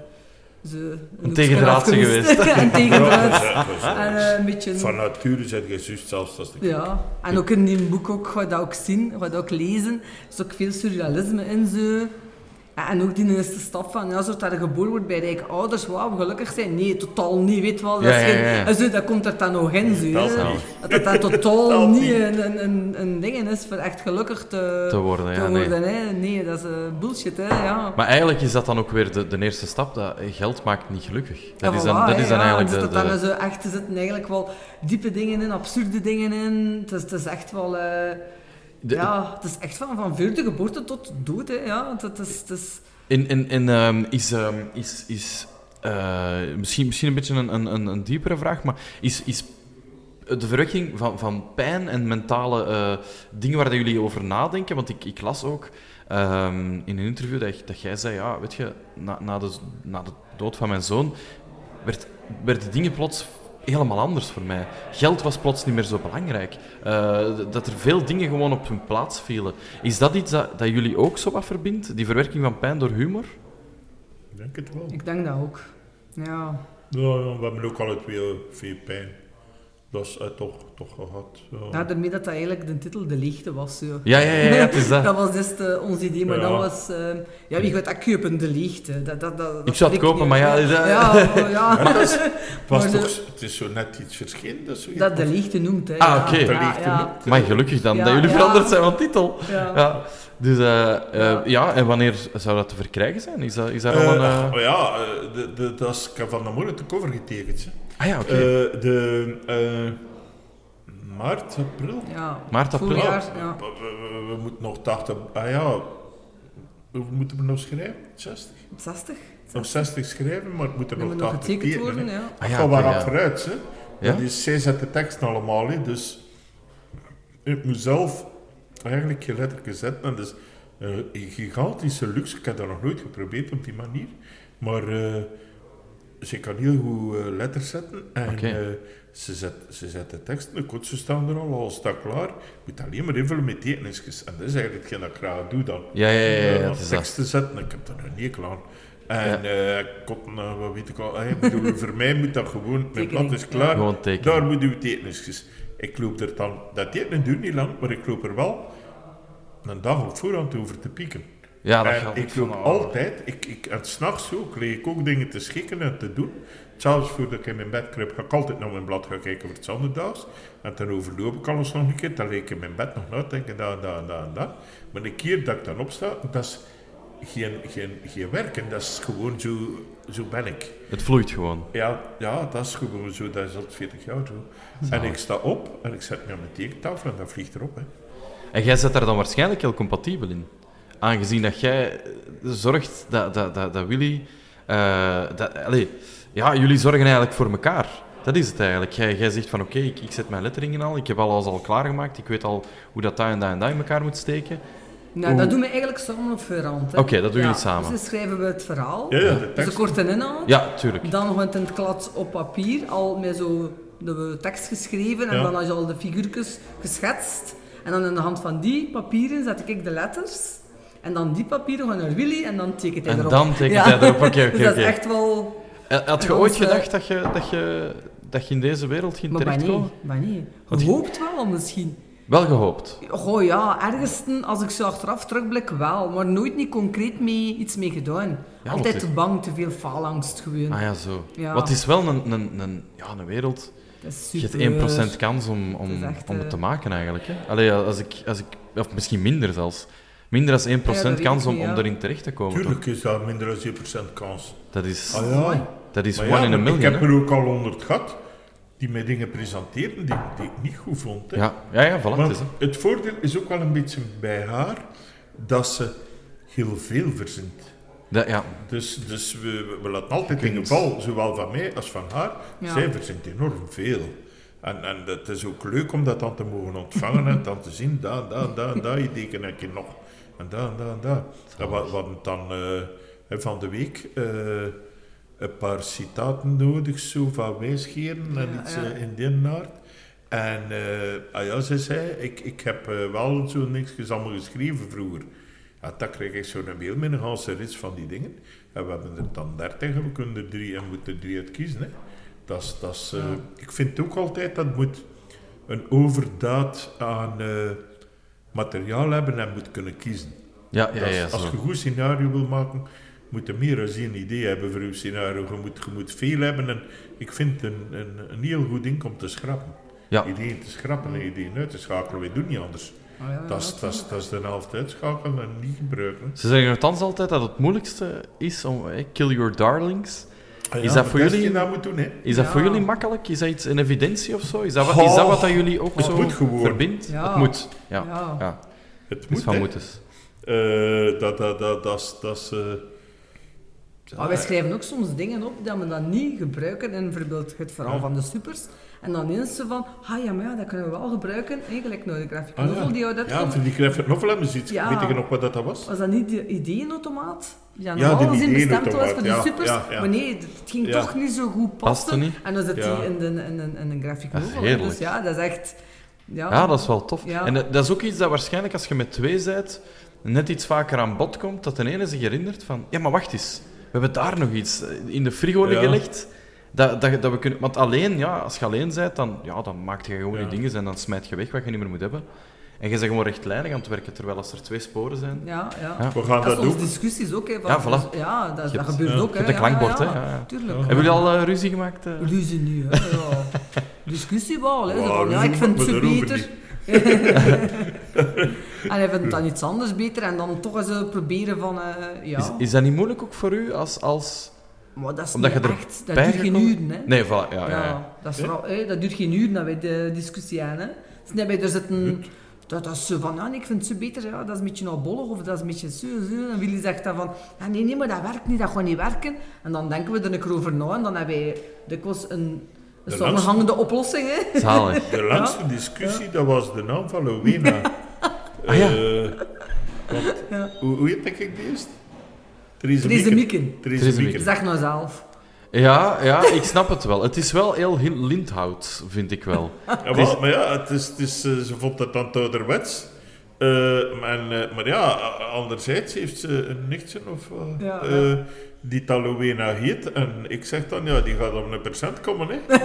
zo, een tegendraadse geweest. en tegendraad. Ja, En eh, een beetje... Van nature zijn je juist zelfs als de Ja, en ook in die boek ook, dat ook zien, dat ook lezen. Er is ook veel surrealisme in zo. Ja, En ook die eerste stap van, ja, zodat er geboren wordt bij rijke ouders, wauw, gelukkig zijn. Nee, totaal niet, weet wel. Dat, Ja, is ja, geen- ja, ja. en zo, dat komt er dan nog in, zo. Dat. Dat totaal Dat niet een, een, een, een ding is voor echt gelukkig te, Te worden, ja, te nee. hè. Nee, dat is eh, bullshit, hè, ja. Maar eigenlijk is dat dan ook weer de, de eerste stap. Dat geld maakt niet gelukkig. Dat Ja, is dan, voilà, dat is dan eigenlijk En de... er dan de zo echt, er zitten eigenlijk wel diepe dingen in, absurde dingen in. Het is, het is echt wel... eh, de- ja, het is echt van, van geboorte tot dood, hè. Ja, het is... Het is En, en, en ehm, is, ehm, is, is eh, misschien, misschien een beetje een, een, een, diepere vraag, maar is, is de verwekking van, van pijn en mentale eh, dingen waar dat jullie over nadenken? Want ik, ik las ook ehm, in een interview dat, dat jij zei, ja, weet je, na, na, de, na de dood van mijn zoon werd, werden dingen plots helemaal anders voor mij. Geld was plots niet meer zo belangrijk. Eh, dat er veel dingen gewoon op hun plaats vielen. Is dat iets dat, dat jullie ook zo wat verbindt? Die verwerking van pijn door humor? Ik denk het wel. ik denk dat ook. Ja. Ja, ja, we hebben ook alle twee eh, veel pijn. Dat is eh, toch, toch gehad. Ja. ja, daarmee dat dat eigenlijk de titel De Leegte was. Zo. Ja, ja, ja, ja, het is dat. dat was dus eh, ons idee, maar Ja. dat was... eh, ja, wie gaat dat kopen? De Leegte. Dat, dat, dat, Ik zou het kopen, maar ja, dat- Ja, oh, ja. Maar dat is- Het, was Maar de- toch, het is zo net iets verschenen. Dat, zo dat De Leegte noemt, hè. Ah, oké. De Leegte ja. noemt. Maar gelukkig dan Ja, dat jullie ja. veranderd zijn van titel. Ja. Ja. Dus eh, eh, Ja. ja, en wanneer zou dat te verkrijgen zijn? Is, dat, is daar al Eh, een... eh, oh ja, eh, de, de, dat is, ik heb van de morgen te cover getekend. hè. Ah ja, oké. Eh, de eh, maart, april. Ja. Maart, april. Voorjaar, Oh, ja. we, we- we moeten nog 80. Ah ja, hoeveel moeten we nog schrijven? 60? 60? Of 60 schrijven, maar het moet er nog moet nog 80 getekend worden, ja. Ah ja, gaat wel rap ja. vooruit, hè. Ja? Dat is, zij zet de tekst allemaal in, dus ik moet zelf eigenlijk je letter zetten. En dat is eh, een gigantische luxe. Ik heb dat nog nooit geprobeerd op die manier. Maar eh, ze kan heel goed eh, letters zetten. En eh, ze, zet, ze zet de tekst, de kotsen staan er al, al staat klaar. Je moet alleen maar invullen met tekeningsjes. En dat is eigenlijk hetgeen dat ik graag doe dan. Ja, ja, ja, ja, Eh, ja, dat. teksten zetten, ik heb daar een hekel aan. En eh kot, nou, wat weet ik al, eh, ik bedoel, voor mij moet dat gewoon, mijn blad is klaar, daar moet uw tekeningsjes. Ik loop er dan, dat tekenen duurt niet lang, maar ik loop er wel een dag op voorhand over te pieken. Ja, dat en ik loop altijd, ik, ik, en s'nachts ook, leeg ik ook dingen te schikken en te doen. Zelfs voordat ik in mijn bed kruip, ga ik altijd naar mijn blad gaan kijken voor het zondagdags. En dan overloop ik alles nog een keer, dan leek ik in mijn bed nog denken, dat, dat, dat en dat. Maar de keer dat ik dan opsta, dat is geen, geen, geen werken. Dat is gewoon zo, zo ben ik. Het vloeit gewoon. Ja, ja, dat is gewoon zo. Dat is al 40 jaar zo. En ik sta op en ik zet me aan mijn tekentafel en dat vliegt erop. Hè. En jij zit daar dan waarschijnlijk heel compatibel in. Aangezien dat jij zorgt dat, dat, dat, dat Willy... eh, dat, allee, ja, jullie zorgen eigenlijk voor elkaar. Dat is het eigenlijk. Jij, jij zegt van oké, ik, ik zet mijn letteringen al, ik heb alles al klaargemaakt, ik weet al hoe dat dat en dat en dat in elkaar moet steken. Nou, dat doen we eigenlijk samen op Verant. hè. Oké, dat doen ja, jullie samen. Dus dan schrijven we het verhaal. Ja, ja, de Dus een tekst. korte inhoud. Ja, tuurlijk. Dan nog een klad op papier, al met zo de tekst geschreven. En Ja. dan had je al de figuurtjes geschetst. En dan aan de hand van die papieren zet ik de letters. En dan die papieren gaan naar Willy en dan tekent hij En erop. dan tekent hij erop. Oké, oké, Dus dat is echt wel... Eh, Had je En ooit gedacht dat je, dat, je, dat je in deze wereld ging Maar nee, terechtkomen? ben nee. Want je- Gehoopt wel misschien. Wel gehoopt. Goh ja, ergens als ik zo achteraf terugblik wel. Maar nooit niet concreet mee, iets mee gedaan. Ja, Altijd te bang, te veel faalangst gewoon. Ah ja, zo. Ja. Wat is wel een, een, een, ja, een wereld... Je hebt 1% kans om, om, echt, om het eh, te maken eigenlijk. Hè? Allee, als ik, als ik, of misschien minder zelfs. Minder dan 1% dat weet kans ik om, niet, om erin terecht te komen. Tuurlijk toch? is dat minder dan 7% kans. Dat is, Ah ja. dat is one ja, in a million. Ik heb er ook al honderd gehad die mij dingen presenteren die, die ik niet goed vond. Hè. Ja, ja, ja, voilà. Het is, hè. het voordeel is ook wel een beetje bij haar dat ze heel veel verzint. Dat, ja. Dus, dus we, we- laten altijd dingen vallen, zowel van mij als van haar. Ja. Zij verzint enorm veel. En, en het is ook leuk om dat dan te mogen ontvangen en dan te zien, daar, daar, daar, daar, je teken een keer nog. En daar, en daar, en daar. En we, we hadden dan eh, van de week eh, een paar citaten nodig, zo van wijsgeren en Ja, iets ja. eh, in die aard. En ah ja, ze zei, ik, ik heb wel zo niks allemaal geschreven vroeger. Ja, dan kreeg ik zo'n mail met een ganse rits van die dingen. En we hebben er dan dertig en we kunnen er drie en moeten er drie uit kiezen. Hè. Dat dat Ik vind ook altijd dat moet een overdaad aan materiaal hebben en moet kunnen kiezen. Ja, ja, ja, als zo. je een goed scenario wil maken, moet je meer dan één idee hebben voor je scenario. Je moet, je moet veel hebben en ik vind een, een, een heel goed ding om te schrappen. Ja. Ideeën te schrappen en ideeën uit te schakelen, wij doen niet anders. Ah, ja, ja, Dat is, dat, is, dat is de helft uitschakelen en niet gebruiken. Ze zeggen nogthans altijd dat het moeilijkste is om... hè, kill your darlings. Is dat voor jullie- je dat moet doen, hè? Is dat Ja. voor jullie makkelijk? Is dat iets, een evidentie of zo? Is dat wat, is dat, wat dat jullie ook het zo moet gewoon. verbindt? Ja. Het moet. Ja, Ja. ja. Het Het is moet, van moeten. Eh, dat, dat, dat, dat is... Dat is eh, Maar wij schrijven ook soms dingen op die we dan niet gebruiken in bijvoorbeeld het verhaal Ja. van de supers. En dan eens zo van, ah ja, maar ja, dat kunnen we wel gebruiken. Eigenlijk nou de graphic ah, novel ja. die Ja, voor die graphic novel hebben ze iets. Ja. Weet je nog wat dat was? Was dat niet de ideeënautomaat? Ja, Ja, normaal de gezien bestemd was voor de ja, supers. ja, ja. Maar nee, het ging Ja. toch niet zo goed Paste passen. niet? En dan zit Ja. die in, de, in, een- in een graphic is novel. heerlijk. Dus ja, dat is echt... Ja, Ja, dat is wel tof. Ja. En dat dat is ook iets dat waarschijnlijk als je met twee bent, net iets vaker aan bod komt, dat de ene zich herinnert van, ja, maar wacht eens, we hebben daar nog iets in de frigo Ja. gelegd. Dat, dat, dat we kunnen, want alleen, ja, als je alleen bent, dan, ja, dan maak je gewoon Ja. je dingen en dan smijt je weg wat je niet meer moet hebben. En je bent gewoon rechtlijnig aan het werken, terwijl als er twee sporen zijn... Ja, ja. Ja. We gaan Dat dat soms doen. discussies ook. Hè, van, Ja, voilà. Ja, dat, gebeurt ja, ook. je hebt een Ja, klankbord, ja, hè, ja, ja. Tuurlijk. Ja. Hebben jullie al eh, ruzie gemaakt? eh? Ruzie niet, hè. Ja. Discussie wel, hè. Zo Wow, van, ja, ik vind het zo beter. en hij vindt dan iets anders beter en dan toch eens eh, proberen van, eh, ja. Is, is dat niet moeilijk ook voor u als... als... maar dat is omdat niet je er echt, dat duurt geen uren, hè. Nee, voilà, ja, ja, Ja, ja. dat, is vooral, hè, dat duurt geen uur dat wij de discussie aan. Hè. Dus net bij er zitten, dat, dat is zo van, ja, ik vind het zo beter, ja, dat is een beetje nou bollig of dat is een beetje zo, zo. En Willy zegt dan van, ja, nee, nee, maar dat werkt niet, dat gaat niet werken. En dan denken we er een keer over na en dan hebben wij dikwijls een, een De samenhangende oplossing. Hè. Zalig. De laatste discussie, dat was de naam van Rowena. Ah, ja. Eh, want, Ja. hoe, hoe heet ik die eerst? Therese Therese Mieken. Mieken. Therese Therese Mieken. Zeg nou zelf. Ja, ja, ik snap het wel. Het is wel heel linthout, vind ik wel. Ja, wel, maar ja, het is, het is, eh, ze vond het dan te ouderwets. Eh, en, eh, maar ja, anderzijds heeft ze een nichtje of, eh, Ja, eh, ja. die Talowena heet. En ik zeg dan, ja, die gaat op een percent komen. Hè.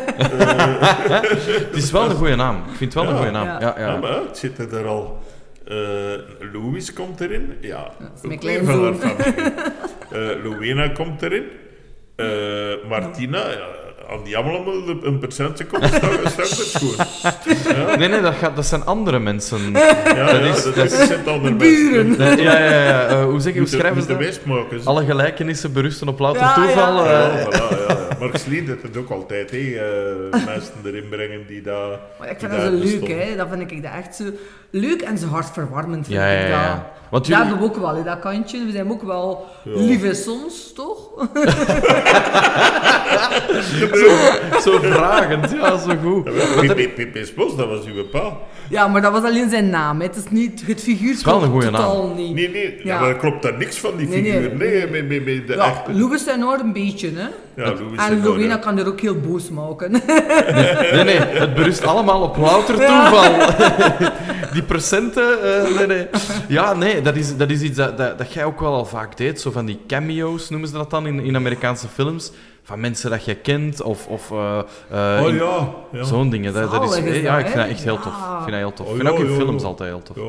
Het is wel een goede naam. Ik vind het wel een goede naam. Ja. Ja, Ja, ja. maar ja, het zit er al. Eh, Louis komt erin. Ja, mijn kleinzoon. van haar familie. Eh, Rowena komt erin. Eh, Martina, ja, aan die allemaal een percentje komt, dan is het gewoon. Nee, nee, dat, gaat, dat zijn andere mensen. Ja, Dat ja, is- dat dat is het andere buren. Ja, ja, ja. hoe, zeg, je- hoe schrijven ze de dat? Alle gelijkenissen berusten op louter Ja, ja. toeval. Ja, voilà, ja, ja. Mark Sleen doet het ook altijd, hè. eh, mensen erin brengen die daar... Maar ik vind dat zo daar leuk, hè. Dat vind ik dat echt zo leuk en zo hartverwarmend, vind Ja, ja, ik ja. dat. Want Dat hebben we ook wel, hè, dat kantje. We zijn ook wel Ja. lieve soms, toch? zo vragend, ja, zo goed. P.P. Spos, dat was uw pa. Ja, maar dat was alleen zijn naam. Hè. Het is niet het figuur. is wel een goeie totaal niet. Nee, nee, Ja. maar er klopt daar niks van, die Nee, nee, figuur. Nee, nee. met, met, met de Ja, Ja, Louis En ja. kan er ook heel boos maken. Nee, nee, het berust allemaal op louter toeval. Die procenten, eh, nee, nee. Ja, nee, dat is, dat is iets dat, dat, dat jij ook wel al vaak deed. Zo van die cameo's noemen ze dat dan in, in Amerikaanse films. Van mensen dat je kent of... of eh, eh, Oh in- ja, ja. Zo'n dingen. Dat, dat is, ja, ik vind dat echt heel tof. Ja. Ik vind dat heel tof. Oh, ik vind ook in ja, films ja. altijd heel tof. Ja,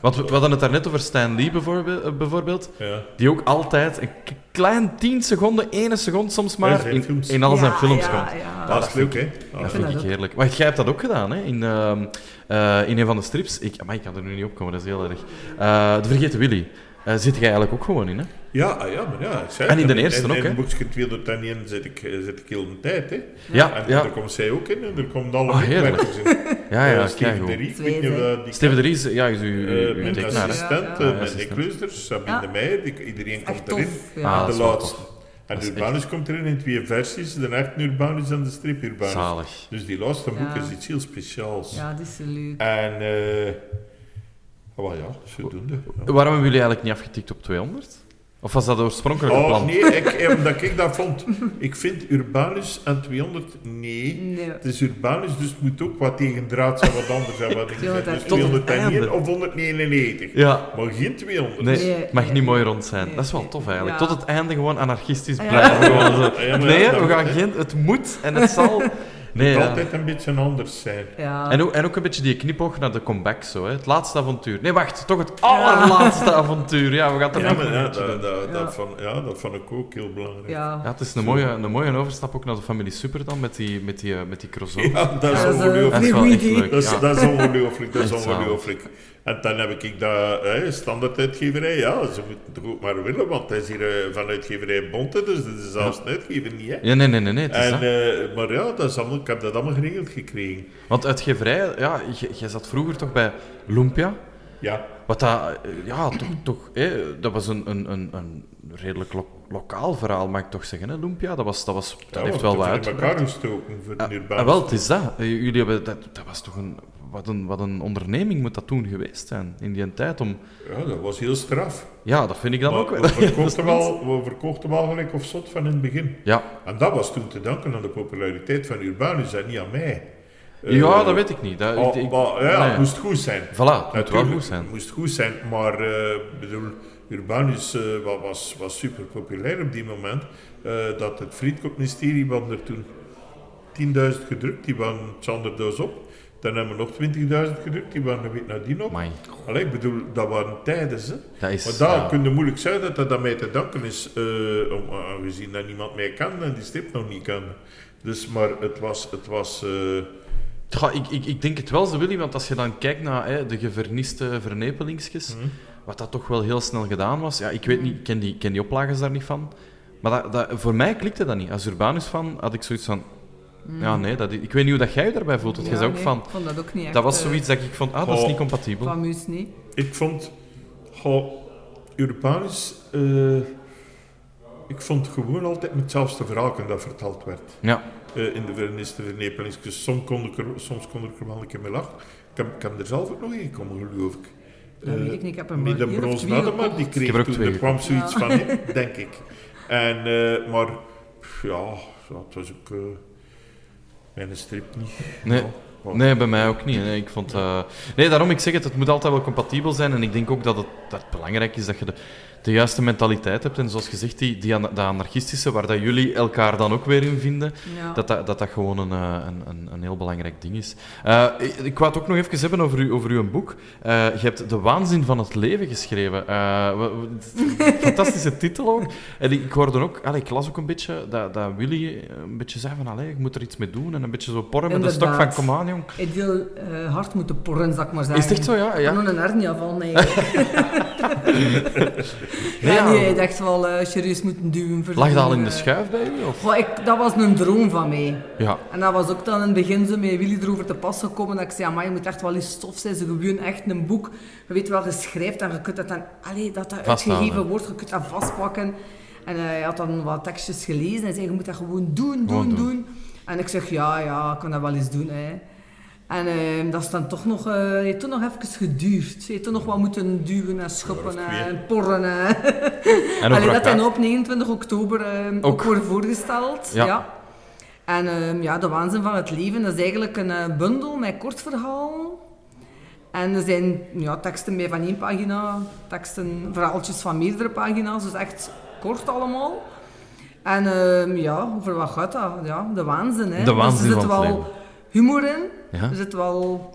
Want we, we hadden het daarnet over Stan Lee bijvoorbeeld, eh, bijvoorbeeld. ja. Die ook altijd een k- klein 10 seconden, 1 seconde soms maar, in, in al zijn Ja, films ja, komt. ja. Dat is leuk, hè. Dat vind ik heerlijk. Maar jij hebt dat ook gedaan, hè? In, ehm, eh, in een van de strips. Ik, amai, ik kan er nu niet op komen, dat is heel erg. Eh, de Vergeten Willy. Eh zit jij eigenlijk ook gewoon in, hè? Ja, ah, ja, maar ja, ik zei En in de eerste in, ook, in, hè? In boekje 201 zit ik, eh, zit ik heel de tijd, hè. Ja, En ja. daar komt zij ook in en er komt alle Oh, medewerkers in. Ja, ja, Eh, Steven de Ries, weet je die Steven de Ries, ja, is uw, mijn tekenaar, assistent, Ja, ja. mijn Leusders, Sabine Ja. de Meijer, iedereen komt erin. Ah, de laatste. En is Urbanus komt erin in twee versies, de echte Urbanus en de strip Urbanus. Zalig. Dus die laatste boek Ja. is iets heel speciaals. ja, dat is leuk. En, eh oh ja, zodoende. Ja. Waarom hebben jullie eigenlijk niet afgetikt op 200? Of was dat oorspronkelijk Oh plan? nee, ik, omdat ik dat vond. Ik vind Urbanus en 200, nee. Nee. Het is Urbanus, dus het moet ook wat tegen draad zijn, wat anders zijn. Wat ik. Dus 201. Tot het 201 einde. of 199. Ja, Maar geen 200. nee, mag nee, niet mooi rond zijn. Nee, Dat is wel tof eigenlijk. Ja. Tot het einde gewoon anarchistisch Ah, ja. blijven. Gewoon zo. Nee, ja, we gaan geen... Het moet en het zal... Nee, Het moet ja. altijd een beetje anders zijn. Ja. En ook, en ook een beetje die knipoog naar de comeback zo, hè. Het laatste avontuur. Nee, wacht, toch het allerlaatste avontuur. Ja, we gaan er Ja, maar ja, dat, dat, Ja. dat, van, ja, dat vond ik ook heel belangrijk. ja. Ja, het is een mooie, een mooie overstap ook naar de familie Super dan, met die, met die, eh, met die crossover. Ja, dat is dat Dat ongelooflijk. Dat is, dat ongelooflijk, dat is ongelooflijk. En dan heb ik dat, hè, standaard uitgeverij, ja, ze moeten het ook maar willen, want het is hier eh, van uitgeverij Bonte, dus dat is zelfs een uitgever niet, hè. Ja, nee, nee, nee, nee, het is En, eh, maar ja, dat is allemaal, ik heb dat allemaal geregeld gekregen. Want uitgeverij, ja, jij zat vroeger toch bij Lumpia? Ja, Wat dat, eh, ja, toch, toch hè, dat was een, een, een, een redelijk lo- lokaal verhaal, mag ik toch zeggen, hè, Lumpia? Dat, was, dat, was, dat ja, heeft wel wat elkaar gestoken voor de Ah, Urbanus. ah, wel, het is dat. Jullie hebben, dat, dat was toch een wat, een... wat een onderneming moet dat toen geweest zijn, in die tijd om... Ja, dat was heel straf. Ja, dat vind ik dan Maar ook wel. we, verkochten wel, we verkochten wel gelijk of zot van in het begin. Ja. En dat was toen te danken aan de populariteit van Urbanus en niet aan mij. Eh, ja, dat weet ik niet. Dat, oh, ik, ik- maar, ja, nee. het moest goed zijn. Voilà, het moet Natuurlijk, goed zijn. Het moest goed zijn, maar eh, bedoel, Urbanus eh, wa- was, was super populair op die moment. Dat het Friedkop-ministerie, hadden er toen 10.000 gedrukt, die waren het op. Dan hebben we nog 20.000 gedrukt, die waren een week nadien op. Allee, ik bedoel, dat waren tijden, hè. dat is... Maar daar ja. kun je moeilijk zeggen dat dat aan mij te danken is, eh, om, aangezien dat niemand mij kende en die stip nog niet kende. Dus, maar het was, het was eh, Ja, ik, ik, ik denk het wel zo, Willy, want als je dan kijkt naar hè, de geverniste vernepelingsjes, Mhm. wat dat toch wel heel snel gedaan was. Ja, ik weet niet, ik ken die, ken die oplages daar niet van. Maar dat, dat, voor mij klikte dat niet. Als Urbanus fan had ik zoiets van... Ja, nee, dat, ik weet niet hoe dat jij je daarbij voelt. Want Ja, zei ook nee, van... Ik vond dat ook niet echt. Dat was eh, zoiets dat ik vond, ah, dat is niet compatibel. Fameus niet. Ik vond, goh, Urbanus, eh, ik vond gewoon altijd met hetzelfde verhaal dat verteld werd. Ja, eh, in de verniste vernepelingsjes. Soms kon, ik er, soms kon ik er wel een keer mee lachen. Ik heb, ik heb er zelf ook nog in gekomen, geloof ik. Dat weet ik niet, ik heb bronzen Adema, die kreeg Ik heb er ook toen, er kwam zoiets Ja. van in, denk ik. En, eh, maar, ja, het was ook eh, mijn strip niet. nee. Nee, bij mij ook niet. Nee, ik vond, eh, nee, daarom ik zeg het, het moet altijd wel compatibel zijn. En ik denk ook dat het, dat het belangrijk is dat je de, de juiste mentaliteit hebt en zoals gezegd, die, die, dat anarchistische, waar dat jullie elkaar dan ook weer in vinden, Ja. dat, dat, dat dat gewoon een, eh, een, een, een heel belangrijk ding is. Eh, ik, ik wou het ook nog even hebben over, u, over uw boek. Eh, je hebt De Waanzin van het Leven geschreven. Een fantastische titel ook. En ik, ik hoorde ook, allee, ik las ook een beetje dat, dat Willy een beetje zei van, allee, ik moet er iets mee doen en een beetje zo porren met de stok van, kom aan, jong. Ik wil hard moeten porren, zal ik maar zeggen. Is het echt zo, ja? Ik ja. kan er een hernia van. Nee, ja, nee, hij dacht wel eh, serieus moeten duwen. voor Lag dat al in de schuif bij u? Of? goh, ik, dat was een droom van mij. Ja. En dat was ook dan in het begin zo met Willy erover te pas gekomen. Dat ik zei, maar je moet echt wel eens stof zijn. Ze gewoon echt een boek. Je weet wel, je schrijft en je kunt dat dan... Allee, dat dat uitgegeven wordt, je kunt dat vastpakken. En eh, hij had dan wat tekstjes gelezen. en zei, je moet dat gewoon doen, Gewoon doen, doen. doen. En ik zeg, ja, ja, ik kan dat wel eens doen. Hè. En eh, dat is dan toch nog... eh heeft toen nog even geduurd. Ze heeft toen nog wat moeten duwen en schoppen en porren. En... En Allee, dat elkaar- op 29 oktober eh, ook, Ook. wordt voorgesteld. Ja. Ja. En ehm, ja, De Waanzin van het Leven dat is eigenlijk een eh, bundel met kortverhalen. En er zijn ja, teksten bij van één pagina, teksten, verhaaltjes van meerdere pagina's, dus echt kort allemaal. En ehm, ja, over wat gaat dat? Ja, de waanzin. Hè. De waanzin dus er zit wel humor in, Ja. er zit wel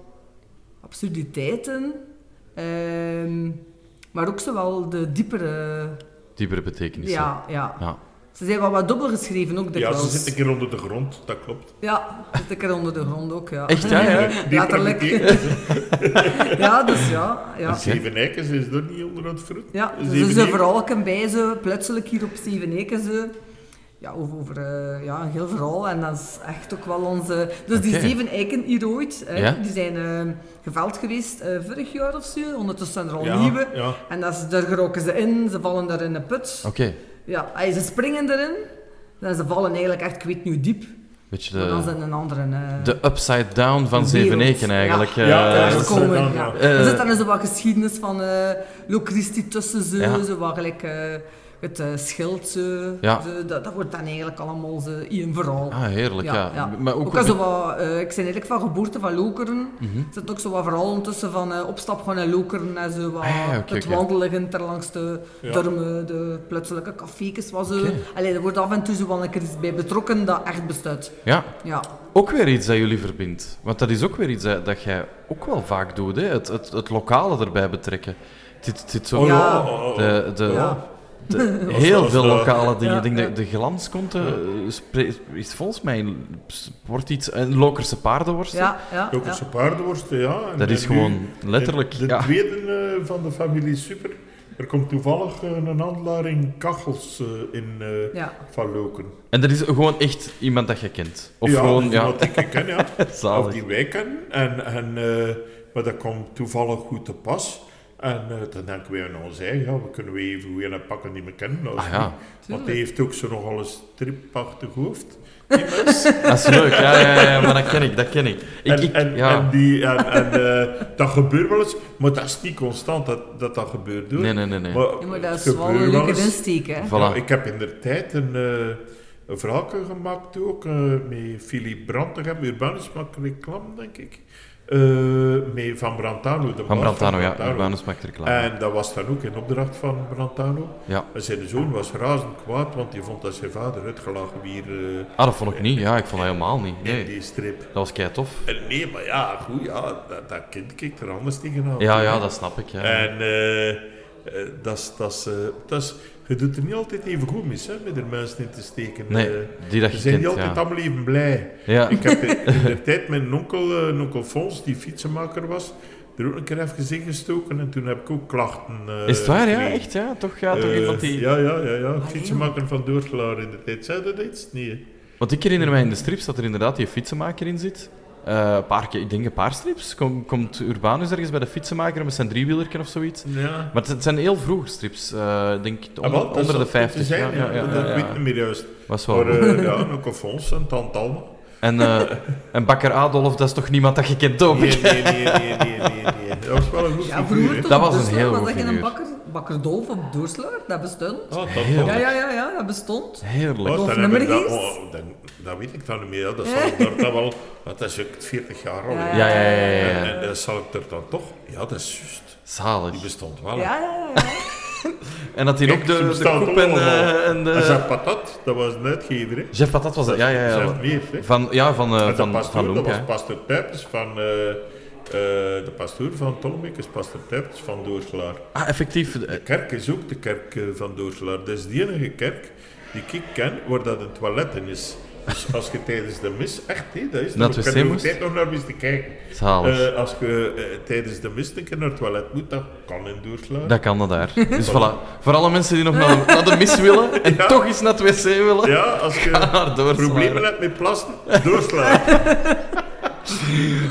absurditeit in, ehm, maar ook zowel de diepere... Diepere betekenis. Ja, ja. ja. Ze zijn wel wat dubbel geschreven ook Ja, ze zit een keer onder de grond, dat klopt. Ja, zit ik er onder de grond ook, ja. Echt, ja, ja. Letterlijk. ja, dus ja. ja. Zeven Eikens is er niet onder het fruit. Ja, dus Zeven er een Eikens. verhaal bij ze, plotseling hier op Zeveneken ze. Ja, over, over eh, ja, een heel verhaal. En dat is echt ook wel onze... Dus die zeven eiken hier ooit, hè, Ja? die zijn eh, geveld geweest eh, vorig jaar of zo. Ondertussen zijn er al Ja, nieuwe. ja. En dat is, daar geroken ze in, ze vallen daar in een put. Oké. Ja, ey, ze springen erin. En ze vallen eigenlijk echt, ik weet hoe diep. Beetje Maar dan de, zijn een andere... eh, de upside down van wereld. Zeveneken eigenlijk. Ja, eh, Ja, komen, dan, ja. ja. er zit dan zo wat geschiedenis van eh Locristi tussen ze, Ja. zo wat gelijk eh, het eh, schild. Zo, Ja. zo, dat, dat wordt dan eigenlijk allemaal zo in een verhaal. Ah, heerlijk, ja. Maar ook, ook al zo wat, eh, ik ben eigenlijk van geboorte van Lokeren. Mhm. Er zit ook zo wat verhalen tussen van eh, opstap gaan naar Lokeren en zo wat Ah, ja, het wandelen ter langs de Ja. dormen, de plaatselijke café's. Was zo. Oké. Allee, er wordt af en toe zo wel een keer iets bij betrokken dat echt bestaat. Ja, Ja. ook weer iets dat jullie verbindt. Want dat is ook weer iets dat, dat jij ook wel vaak doet, hè? Het, het, het lokale erbij betrekken. Dit, dit zo... Oh. De, de, Ja. de- heel veel dat- lokale dingen. Ja, ik denk ja. dat de glanskonte eh, spre- is volgens mij wordt iets een Lokerse paardenworst. Ja, ja, Ook ja. eens paardenworsten, ja. En- Dat is nu gewoon letterlijk, De, de ja. tweede eh, van de familie Super. Er komt toevallig eh, een handelaar in Kachels eh, in eh, Ja. Van Loken. En dat is gewoon echt iemand dat je kent. Of ja, gewoon, dat ja, iemand die ik ken, ja. Of die wij kennen. En, en, eh, maar dat komt toevallig goed te pas. En eh, dan denken wij aan ons eigen, ja, we kunnen we even weer een pakken die we kennen. als Ah ja. Want hij heeft ook zo nogal een stripachtig hoofd. Die dat is leuk. Ja, ja, ja, maar dat ken ik, dat ken ik. ik, en, ik en, ja. en, die, en, en eh, dat gebeurt wel eens, maar dat is niet constant dat dat, dat gebeurt. Hoor. Nee, nee, nee. nee. Maar, Ja, maar dat is wel een leuke insteek, hè? Voilà. Ja, ik heb in de tijd een, eh een verhaal gemaakt ook, met Philippe Brantegem, Urbanus maakt reclame, denk ik. Eh, met Van Brantano, de Van baas Brantano, ja. Brantano. Urbanus maakt reclame. En dat was dan ook in opdracht van Brantano. Ja. En zijn zoon was razend kwaad, want die vond dat zijn vader uitgelachen weer eh, Ah, dat vond ik niet. Ja, ik vond dat helemaal niet. Nee, die strip. dat was kei tof. Nee, maar ja, goed, ja, dat, dat kind kijkt er anders tegenaan. Ja, ja, dat snap ik. Ja. En eh, dat is, je doet er niet altijd even goed mis, hè, met er mensen in te steken. Nee, Eh, die dat Ze je zijn niet altijd ja. allemaal even blij. Ja. Ik heb in de tijd met een onkel, een onkel Fons, die fietsenmaker was, er ook een keer even gestoken en toen heb ik ook klachten eh, Is het waar, ja? Echt, ja? Toch, ja, toch iemand die... Ja, ja, ja, ja. Fietsenmaker van Doortelaar in de tijd. Zei dat iets? Nee. hè? Want ik herinner mij in de strips dat er inderdaad die fietsenmaker in zit. Eh, een paar keer, ik denk een paar strips. Kom, komt Urbanus ergens bij de fietsenmaker met zijn driewielerken of zoiets. Ja. Maar het zijn heel vroege strips. eh, denk Ah, onder, de 50. moeten Zijn, ja, ja, ja, dat ja, weet ik niet meer juist. Was wel Maar eh, ja, een Fons en tante Alma. En, eh, en bakker Adolf, dat is toch niemand dat je kent, hoop Nee, nee, nee, nee, nee, nee, nee. Dat was wel een goed Ja, figuur, vroeger Dat was een Doorselaar heel goed dat figuur. bakker, bakker Dolf op Doorselaar? Dat bestond. Dat toch. Ja, ja, ja, ja, dat bestond. Heerlijk. Oh, dan dat, oh, dan, dat weet ik dan niet meer. Dat, zal ik daar dan wel, dat is ook 40 jaar al. Ja. Ja, ja, ja, ja. En, en dat zal ik er dan toch... Ja, dat is juist. Die Zalig. bestond wel. hè. Ja, ja, ja. En dat hij ook de, de koep en, eh, en de... Jeff Patat, dat was een uitgever, hè. Jeff Patat was dat, ja, ja, ja. Jeff Meer, hè. Van, ja, van, eh, de van, pastoor, van dat was pastor Tuipers van... eh, de pastoor van Tollebeek is pastor Tuipers van Doorslaar. Ah, effectief. eh, De kerk is ook de kerk eh, van Doorslaar. Dat is de enige kerk die ik ken waar dat een toilet in is. Dus als je tijdens de mis, echt hé, dat is heb er moest? tijd nog naar mis te kijken. Eh, als je eh, tijdens de mis een keer naar het toilet moet, dat kan in Doorslaar. Dat kan dat daar. Dus voilà. Voor alle mensen die nog naar, naar de mis willen en Ja. toch eens naar het wc willen. Ja, als je problemen hebt met plassen, Doorslaar.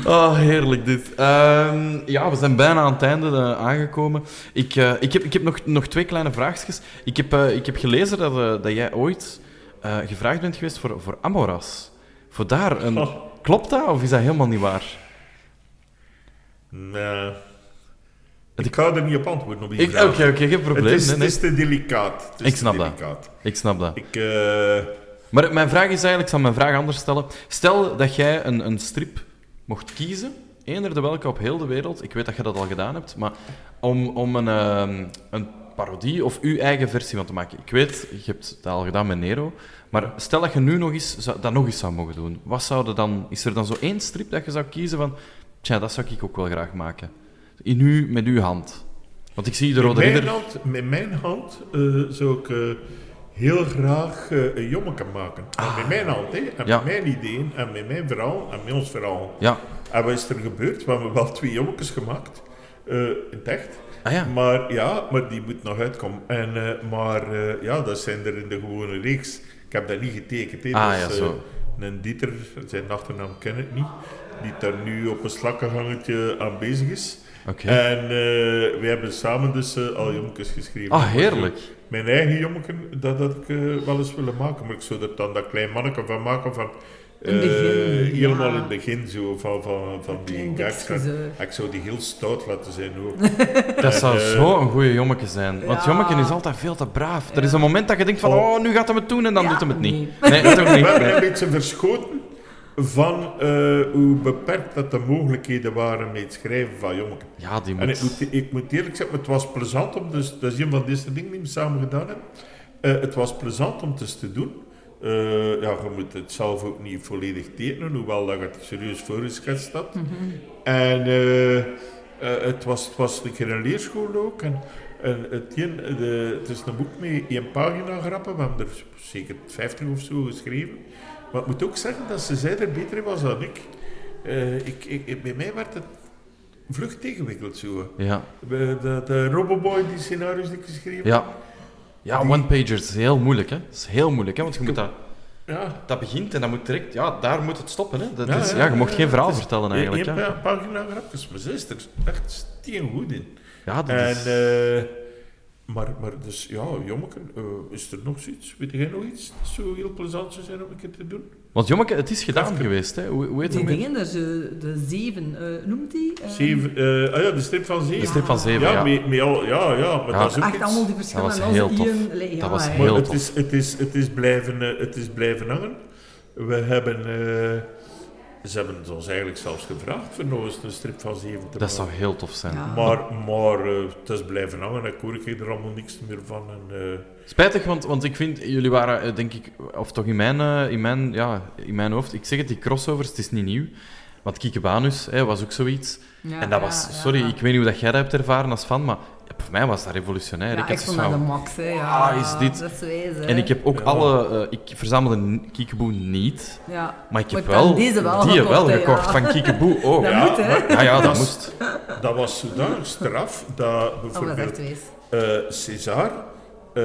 Oh, heerlijk dit. Ehm, ja, we zijn bijna aan het einde eh, aangekomen. Ik, eh, ik heb, ik heb nog, nog twee kleine vraagjes. Ik heb, eh, ik heb gelezen dat, dat jij ooit gevraagd bent geweest voor, voor Amoras. Voor daar een... Oh. Klopt dat of is dat helemaal niet waar? Nee. Ik ga er niet op antwoorden op die. Oké, oké, geen probleem. Het is, nee, het is te delicaat. Is Ik te snap dat. delicaat. Ik snap dat. Ik, Maar mijn vraag is eigenlijk, ik zal mijn vraag anders stellen. Stel dat jij een, een strip mocht kiezen, eender de welke op heel de wereld, ik weet dat je dat al gedaan hebt, maar om, om een, ehm, een parodie of uw eigen versie van te maken. Ik weet, je hebt dat al gedaan met Nero, maar stel dat je nu nog eens, dat nog eens zou mogen doen. Wat zou er dan, is er dan zo één strip dat je zou kiezen van, tja, dat zou ik ook wel graag maken. In u, met uw hand. Want ik zie de Rode Ridder... hand, met mijn hand eh, zou ik eh, heel graag eh, een maken. En met mijn hand, hè. En Ah. Ja. met mijn ideeën, en met mijn verhaal, en met ons verhaal. Ja. En wat is er gebeurd? We hebben wel twee jommekes gemaakt. eh, in het echt. Ah ja. Maar ja, maar die moet nog uitkomen. En, eh, maar ja, dat zijn er in de gewone reeks. Ik heb dat niet getekend. Hè. Ah, Dat ja, zo. een Dieter, zijn achternaam ken ik niet, die daar nu op een slakkengangetje aan bezig is. Oké. En we hebben samen dus al jommekes geschreven. Ah, heerlijk. Mijn eigen jommeken, dat had ik eh, wel eens willen maken. Maar ik zou er dan dat klein manneke van maken van... In het begin, eh, helemaal ja. in het begin zo van, van, van die gags. Ik zou die heel stout laten zijn ook. Dat zou Eh, zo een goede jommeke zijn. Want Ja. jommeke is altijd veel te braaf. Er is een moment dat je denkt van, oh, nu gaat hij het doen en dan Ja, doet hij het niet. nee. Nee, dat toch niet. Nee. een beetje verschoten van eh, hoe beperkt dat de mogelijkheden waren met het schrijven van Jommeke. Ja, die En ik moet... moet, ik moet eerlijk zeggen, het was plezant om, dus, dat is een van deze dingen die we samen gedaan hebben. Eh, het was plezant om het te doen. Eh, ja, je moet het zelf ook niet volledig tekenen, hoewel dat je het serieus voorgeschetst had. En eh, eh, het, was, het was een keer een leerschool ook. En, en het, een, de, het is een boek met één pagina grappen, we hebben er zeker 50 of zo geschreven. Maar ik moet ook zeggen dat ze zij er beter in was dan ik. Eh, ik, ik. Bij mij werd het vlug tegenwikkeld zo. Ja, De, de, Roboboy, die scenario's die ik geschreven ja. Ja, Die- one-pagers is heel moeilijk, hè. Dat is heel moeilijk, hè. Want je moet dat... Ja, Dat begint en dan moet direct... Ja, daar moet het stoppen, hè. Dat Ja, is, ja, je mocht geen verhaal vertellen, eigenlijk, één ja. pa- pagina grapjes, maar ze is er echt goed in. Ja, dat En, is... eh, maar, maar dus, ja, jommeke, eh, is er nog zoiets? Weet jij nog iets dat zo heel plezant zou zijn om een keer te doen? Want jommeke, het is gedaan geweest, hè. Hoe, hoe heet Die het? dingen, dus, de zeven, eh, noemt die? Eh, Zeven, eh, ah ja, de strip van zeven. De strip van zeven, ja, ja. Met, met al, ja, ja, maar Ja. dat is ook Echt iets. allemaal die verschillende. was en heel tof. Ian, le- ja, Dat was heel Maar het tof. is, het, is, het, is blijven, eh, het is blijven hangen. We hebben, eh, ze hebben ons eigenlijk zelfs gevraagd voor nog eens een strip van zeven te Dat maken. zou heel tof zijn. Ja. Maar, maar eh, het is blijven hangen, ik hoor ik er allemaal niks meer van. En, eh, Spijtig, want, want ik vind, jullie waren, eh, denk ik, of toch in mijn, in mijn, ja, in mijn hoofd, ik zeg het, die crossovers, het is niet nieuw. Want Kikebanus hè, was ook zoiets. Ja, en dat ja, was, ja. sorry, ik weet niet hoe dat jij dat hebt ervaaren als fan, maar voor mij was dat revolutionair. Ja, ik ik, vond dat de max, hè. Ja, ah, is dit- Dat is. En ik heb ook Ja. alle, eh, ik verzamelde Kiekeboe niet, Ja. maar ik heb Maar ik wel, deze wel die gekocht, wel gekocht ja. van Kiekeboe ook. Dat ja. moet, hè. maar Ja, ja, dat moest. dat was zodanig straf dat Oh, dat is bijvoorbeeld eh César eh,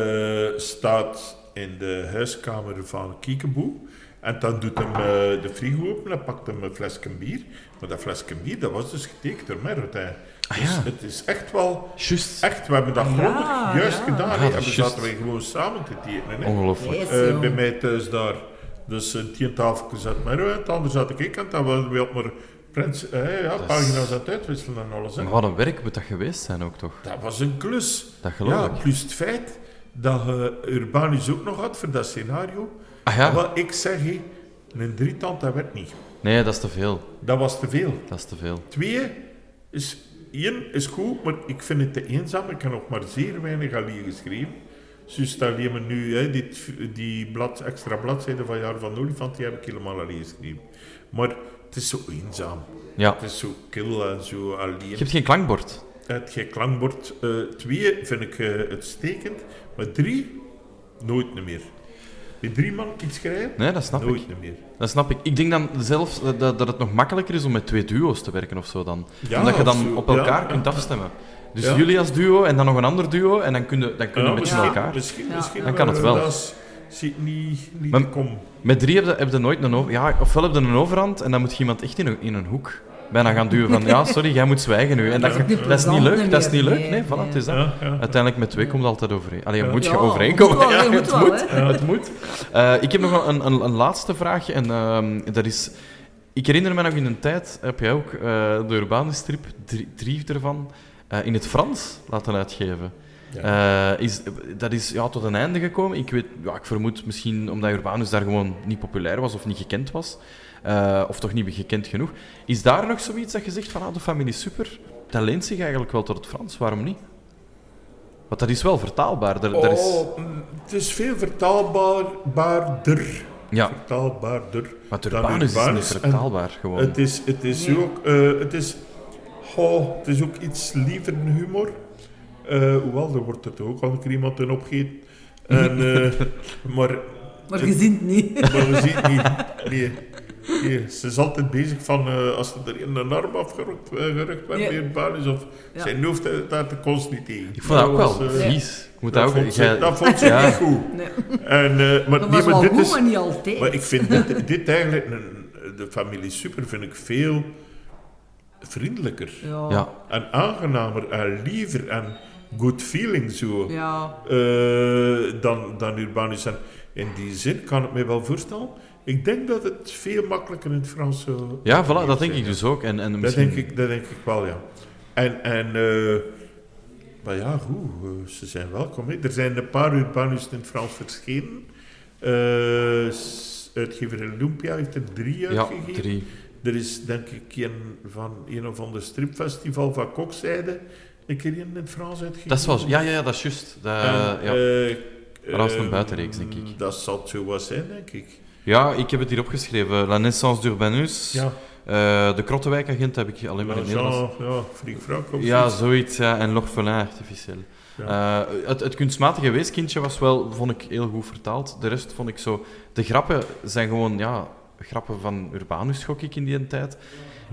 staat in de huiskamer van Kiekeboe. En dan doet hem eh, de frigo open en pakt hem een flesje bier. Maar dat flesje bier, dat was dus getekend door Merrotin. Ah, Dus ja. het is echt wel... Juist. Echt, we hebben dat Ja, grondig juist ja. gedaan. Ja, en we zaten wij gewoon samen te tekenen. Hè. Ongelooflijk. Yes, Eh, joh. bij mij thuis daar. Dus een tien tafel zat het andere zat ik en dan waren we op maar prins, eh, ja, pagina's aan het uitwisselen en alles. Hè. Maar wat een werk moet dat geweest zijn ook, toch? Dat was een klus. Dat geloof ja, ik. plus het feit dat je Urbanus ook nog had voor dat scenario. Ah ja? Wat ik zeg, hé, een drietand, dat werd niet. Nee, dat is te veel. Dat was te veel. Dat is te veel. Twee is één is goed, maar ik vind het te eenzaam. Ik heb nog maar zeer weinig Ali geschreven. Dus alleen maar nu, hè, dit, die blad, extra bladzijden van Jaar van Olifant, die heb ik helemaal alleen geschreven. Maar het is zo eenzaam. Ja. Het is zo kil en zo alleen. Je hebt geen klankbord. Het geen klankbord. eh, twee vind ik eh, uitstekend, maar drie, nooit meer. Met drie man iets schrijven, Nee, dat snap nooit ik. meer. Dat snap ik. Ik denk dan zelfs dat, dat het nog makkelijker is om met twee duo's te werken of zo dan. Ja, Omdat je dan zo, op elkaar ja, kunt afstemmen. Dus Ja. jullie als duo en dan nog een ander duo en dan kun je, dan kun je Ja, met elkaar. Misschien, Ja. misschien, Dan kan het wel. Dat niet, niet Maar- te komen. Met drie heb je, heb je nooit een over... Ja, ofwel heb je een overhand en dan moet je iemand echt in een, in een hoek bijna gaan duwen van ja, sorry, jij moet zwijgen nu. En dat, is niet leuk, dat is niet leuk. Nee, Nee, voilà, het is dat. Ja, ja. Uiteindelijk met twee komt het altijd overeen. Allee, Ja. moet je Ja, overeenkomen. Ja, het wel, moet. Het moet. Eh, ik heb nog een, een, een laatste vraagje. En ehm, dat is... Ik herinner me nog in een tijd, heb jij ook eh, de Urbanus-strip, drie, drie ervan, eh, in het Frans laten uitgeven. Eh, is, dat is ja, tot een einde gekomen. Ik, weet, ja, ik vermoed misschien omdat Urbanus daar gewoon niet populair was of niet gekend was. Eh, of toch niet gekend genoeg. Is daar nog zoiets dat je zegt van ah, de familie super, dat leent zich eigenlijk wel tot het Frans, waarom niet? Want dat is wel vertaalbaar. Daar, daar is, Oh, mm, het is veel vertaalbaarder. ja, Vertaalbaarder. maar dan Urbanus is niet vertaalbaar gewoon. Het is, het is Nee. ook, eh, het is, oh, het is ook iets liever humor. Eh, hoewel, er wordt er toch ook al een keer iemand in opgegeten. En, eh, maar, Maar je ziet het niet. maar we zien het niet. Nee. Ze is altijd bezig van eh, als er in een arm afgerukt uh, gerukt werd Ja. bij een of Ja. zijn hoofd, eh, daar te kost niet tegen. ik vond dat ook was, wel eh, vies. Ik moet dat, ook... vond ze, dat vond ze Ja. niet goed. Nee. En, eh, maar, Dat nee, was maar wel dit goed, is, maar niet altijd. maar ik vind dit, dit eigenlijk, een, de familie Super vind ik veel vriendelijker. Ja. En aangenamer en liever en good feeling zo. Ja. eh, dan, dan Urbanus. En in die zin kan ik me wel voorstellen. Ik denk dat het veel makkelijker in het Frans zou Ja, voilà, dat denk ik ja. dus ook. En, en Dat misschien... denk ik, dat denk ik wel, ja. En, en eh, maar ja, goed, eh, ze zijn welkom. Er zijn een paar Urbanus in het Frans verschenen. Eh, s- uitgever Olympia heeft er drie Ja, uitgegeven. drie. Er is denk ik een van een of ander stripfestival van Kokzijde een keer in het Frans uitgegeven. Dat wel... Ja, ja, ja, dat is juist. Dat, En, ja. eh, een eh, buitenreeks, denk ik. Dat zal het zo wat zijn, denk ik. Ja, ik heb het hier opgeschreven. La naissance d'Urbanus. Ja, Eh, de Krottenwijkagent heb ik alleen maar in het Nederlands. Jean, ja, Friek Frank of Ja, zoiets. Ja. En L'Orphelin Artificiel. Eh, het, het kunstmatige weeskindje was wel, vond ik, heel goed vertaald. De rest vond ik zo... De grappen zijn gewoon, ja... Grappen van Urbanus, gok ik, in die tijd.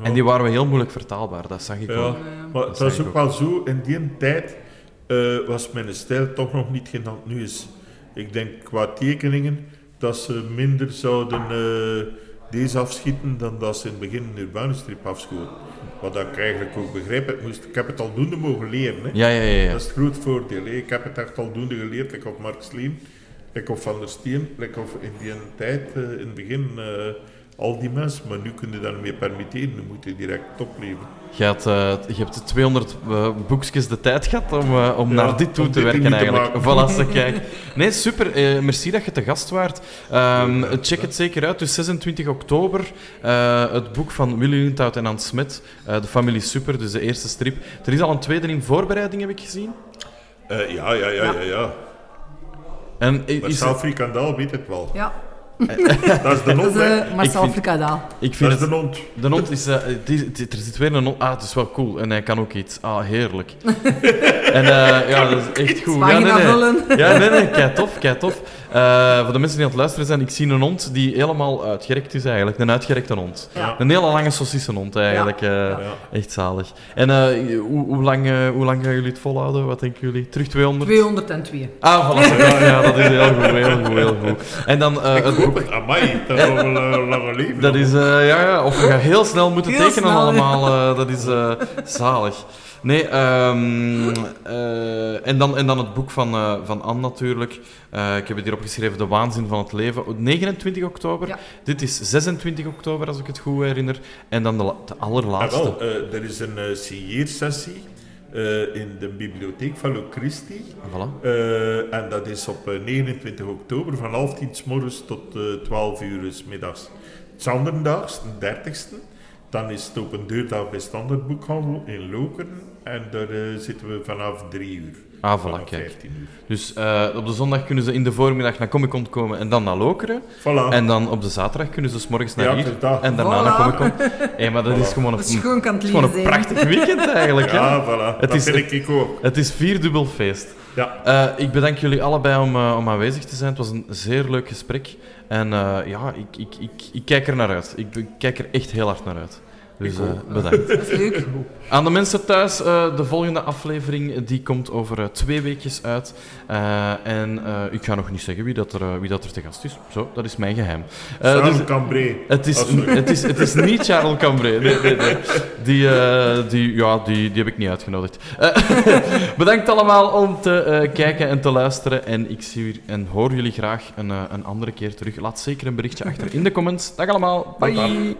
En die waren wel heel moeilijk vertaalbaar. Dat zag ik Ja. wel. Maar Dat dat is ook wel zo, in die tijd eh, was mijn stijl toch nog niet dat nu is. Ik denk qua tekeningen dat ze minder zouden eh, deze afschieten dan dat ze in het begin een Urbanus strip afschoten. Wat ik eigenlijk ook begrijp, ik, moest, ik heb het aldoende mogen leren. Hè. Ja, ja, ja. Dat is het groot voordeel. hè. Ik heb het echt aldoende geleerd, ik op Mark Sleen, ik op Van der Steen, ik op in die tijd, eh, in het begin, eh, al die mensen. Maar nu kun je dat niet meer permitteren, nu moet je direct opleveren. Je, had, eh, je hebt 200 eh, boekjes de tijd gehad om, eh, om Ja, naar dit toe te werken eigenlijk. Voilà, ze kijk. Nee, super. Eh, merci dat je te gast waart. Ehm, check het zeker uit. Dus 26 oktober, eh, het boek van Willy Lindhout en Hans Smet, eh, De Familie Super, dus de eerste strip. Er is al een tweede in voorbereiding, heb ik gezien. Eh, ja, ja, ja, ja, ja. En is Marcel het- Frikandel weet het wel. Ja. Dat is de Dat is hond, eh, Marcel Frikadaal. ik Dat vind is het... de hond. De hond is... eh, die- die- er zit weer een hond... Ah, het is wel cool. En hij kan ook iets. Ah, heerlijk. en eh, ja, dat is echt goed. Ja, Pagina nee, nee. vullen. Ja, nee, nee, kei tof, kei tof. Eh, voor de mensen die aan het luisteren zijn, ik zie een hond die helemaal uitgerekt is eigenlijk. Een uitgerekte hond. Ja. Een hele lange saucissenhond eigenlijk. eh, Ja. Echt zalig. En eh, hoe, hoe, lang, eh, hoe lang gaan jullie het volhouden? Wat denken jullie? Terug 200? 202. Ah, voilà. Ja, ja, dat is heel goed, heel goed, heel goed. En dan eh, het boek... Amai, dat is wel een lange. Dat is, eh, ja, ja, of we gaan heel snel moeten Heel tekenen snel, ja. allemaal. eh, dat is eh, zalig. Nee, ehm, eh, en, dan, en dan het boek van, eh, van Anne natuurlijk. Eh, ik heb het hier opgeschreven, De Waanzin van het Leven. 29 oktober. Ja. Dit is 26 oktober, als ik het goed herinner. En dan de, la- de Ah, allerlaatste. wel, eh, er is een uh, signeersessie eh, in de bibliotheek van Lo Christi. Voilà. Eh, en dat is op eh, 29 oktober van half tien s morgens tot eh 12 uur s middags. Het is anderendaags, de 30ste. Dan is het open deurdag bij Standaardboekhandel in Lokeren. En daar eh, zitten we vanaf 3 uur. Ah, voilà, vanaf kijk. 15 uur. Dus eh, op de zondag kunnen ze in de voormiddag naar Comic Con komen en dan naar Lokeren. Voilà. En dan op de zaterdag kunnen ze s morgens naar Ja, hier en daarna Voilà. naar Comic Con. Hé, maar dat is gewoon een, Dat is gewoon kan het gewoon een leven zijn. prachtig weekend eigenlijk. hè? ja, voilà. Het dat is- vind ik ook. Het is vierdubbel feest. Ja. Eh, ik bedank jullie allebei om, om aanwezig te zijn. Het was een zeer leuk gesprek. En eh, ja, ik, ik, ik, ik kijk er naar uit. Ik, ik kijk er echt heel hard naar uit. Dus eh, bedankt. Leuk. Aan de mensen thuis, eh, de volgende aflevering eh, die komt over eh, twee weekjes uit. Eh, en eh, ik ga nog niet zeggen wie dat, er, wie dat er te gast is. Zo, dat is mijn geheim. Eh, Charles dus- Cambrai. het is, Oh, het, is, het is niet Charles Cambrai. Nee, nee, nee. Die, eh, die, ja, die, die heb ik niet uitgenodigd. Eh, bedankt allemaal om te eh, kijken en te luisteren. En ik zie u en hoor jullie graag een, eh, een andere keer terug. Laat zeker een berichtje achter in de comments. Dag allemaal. Bye.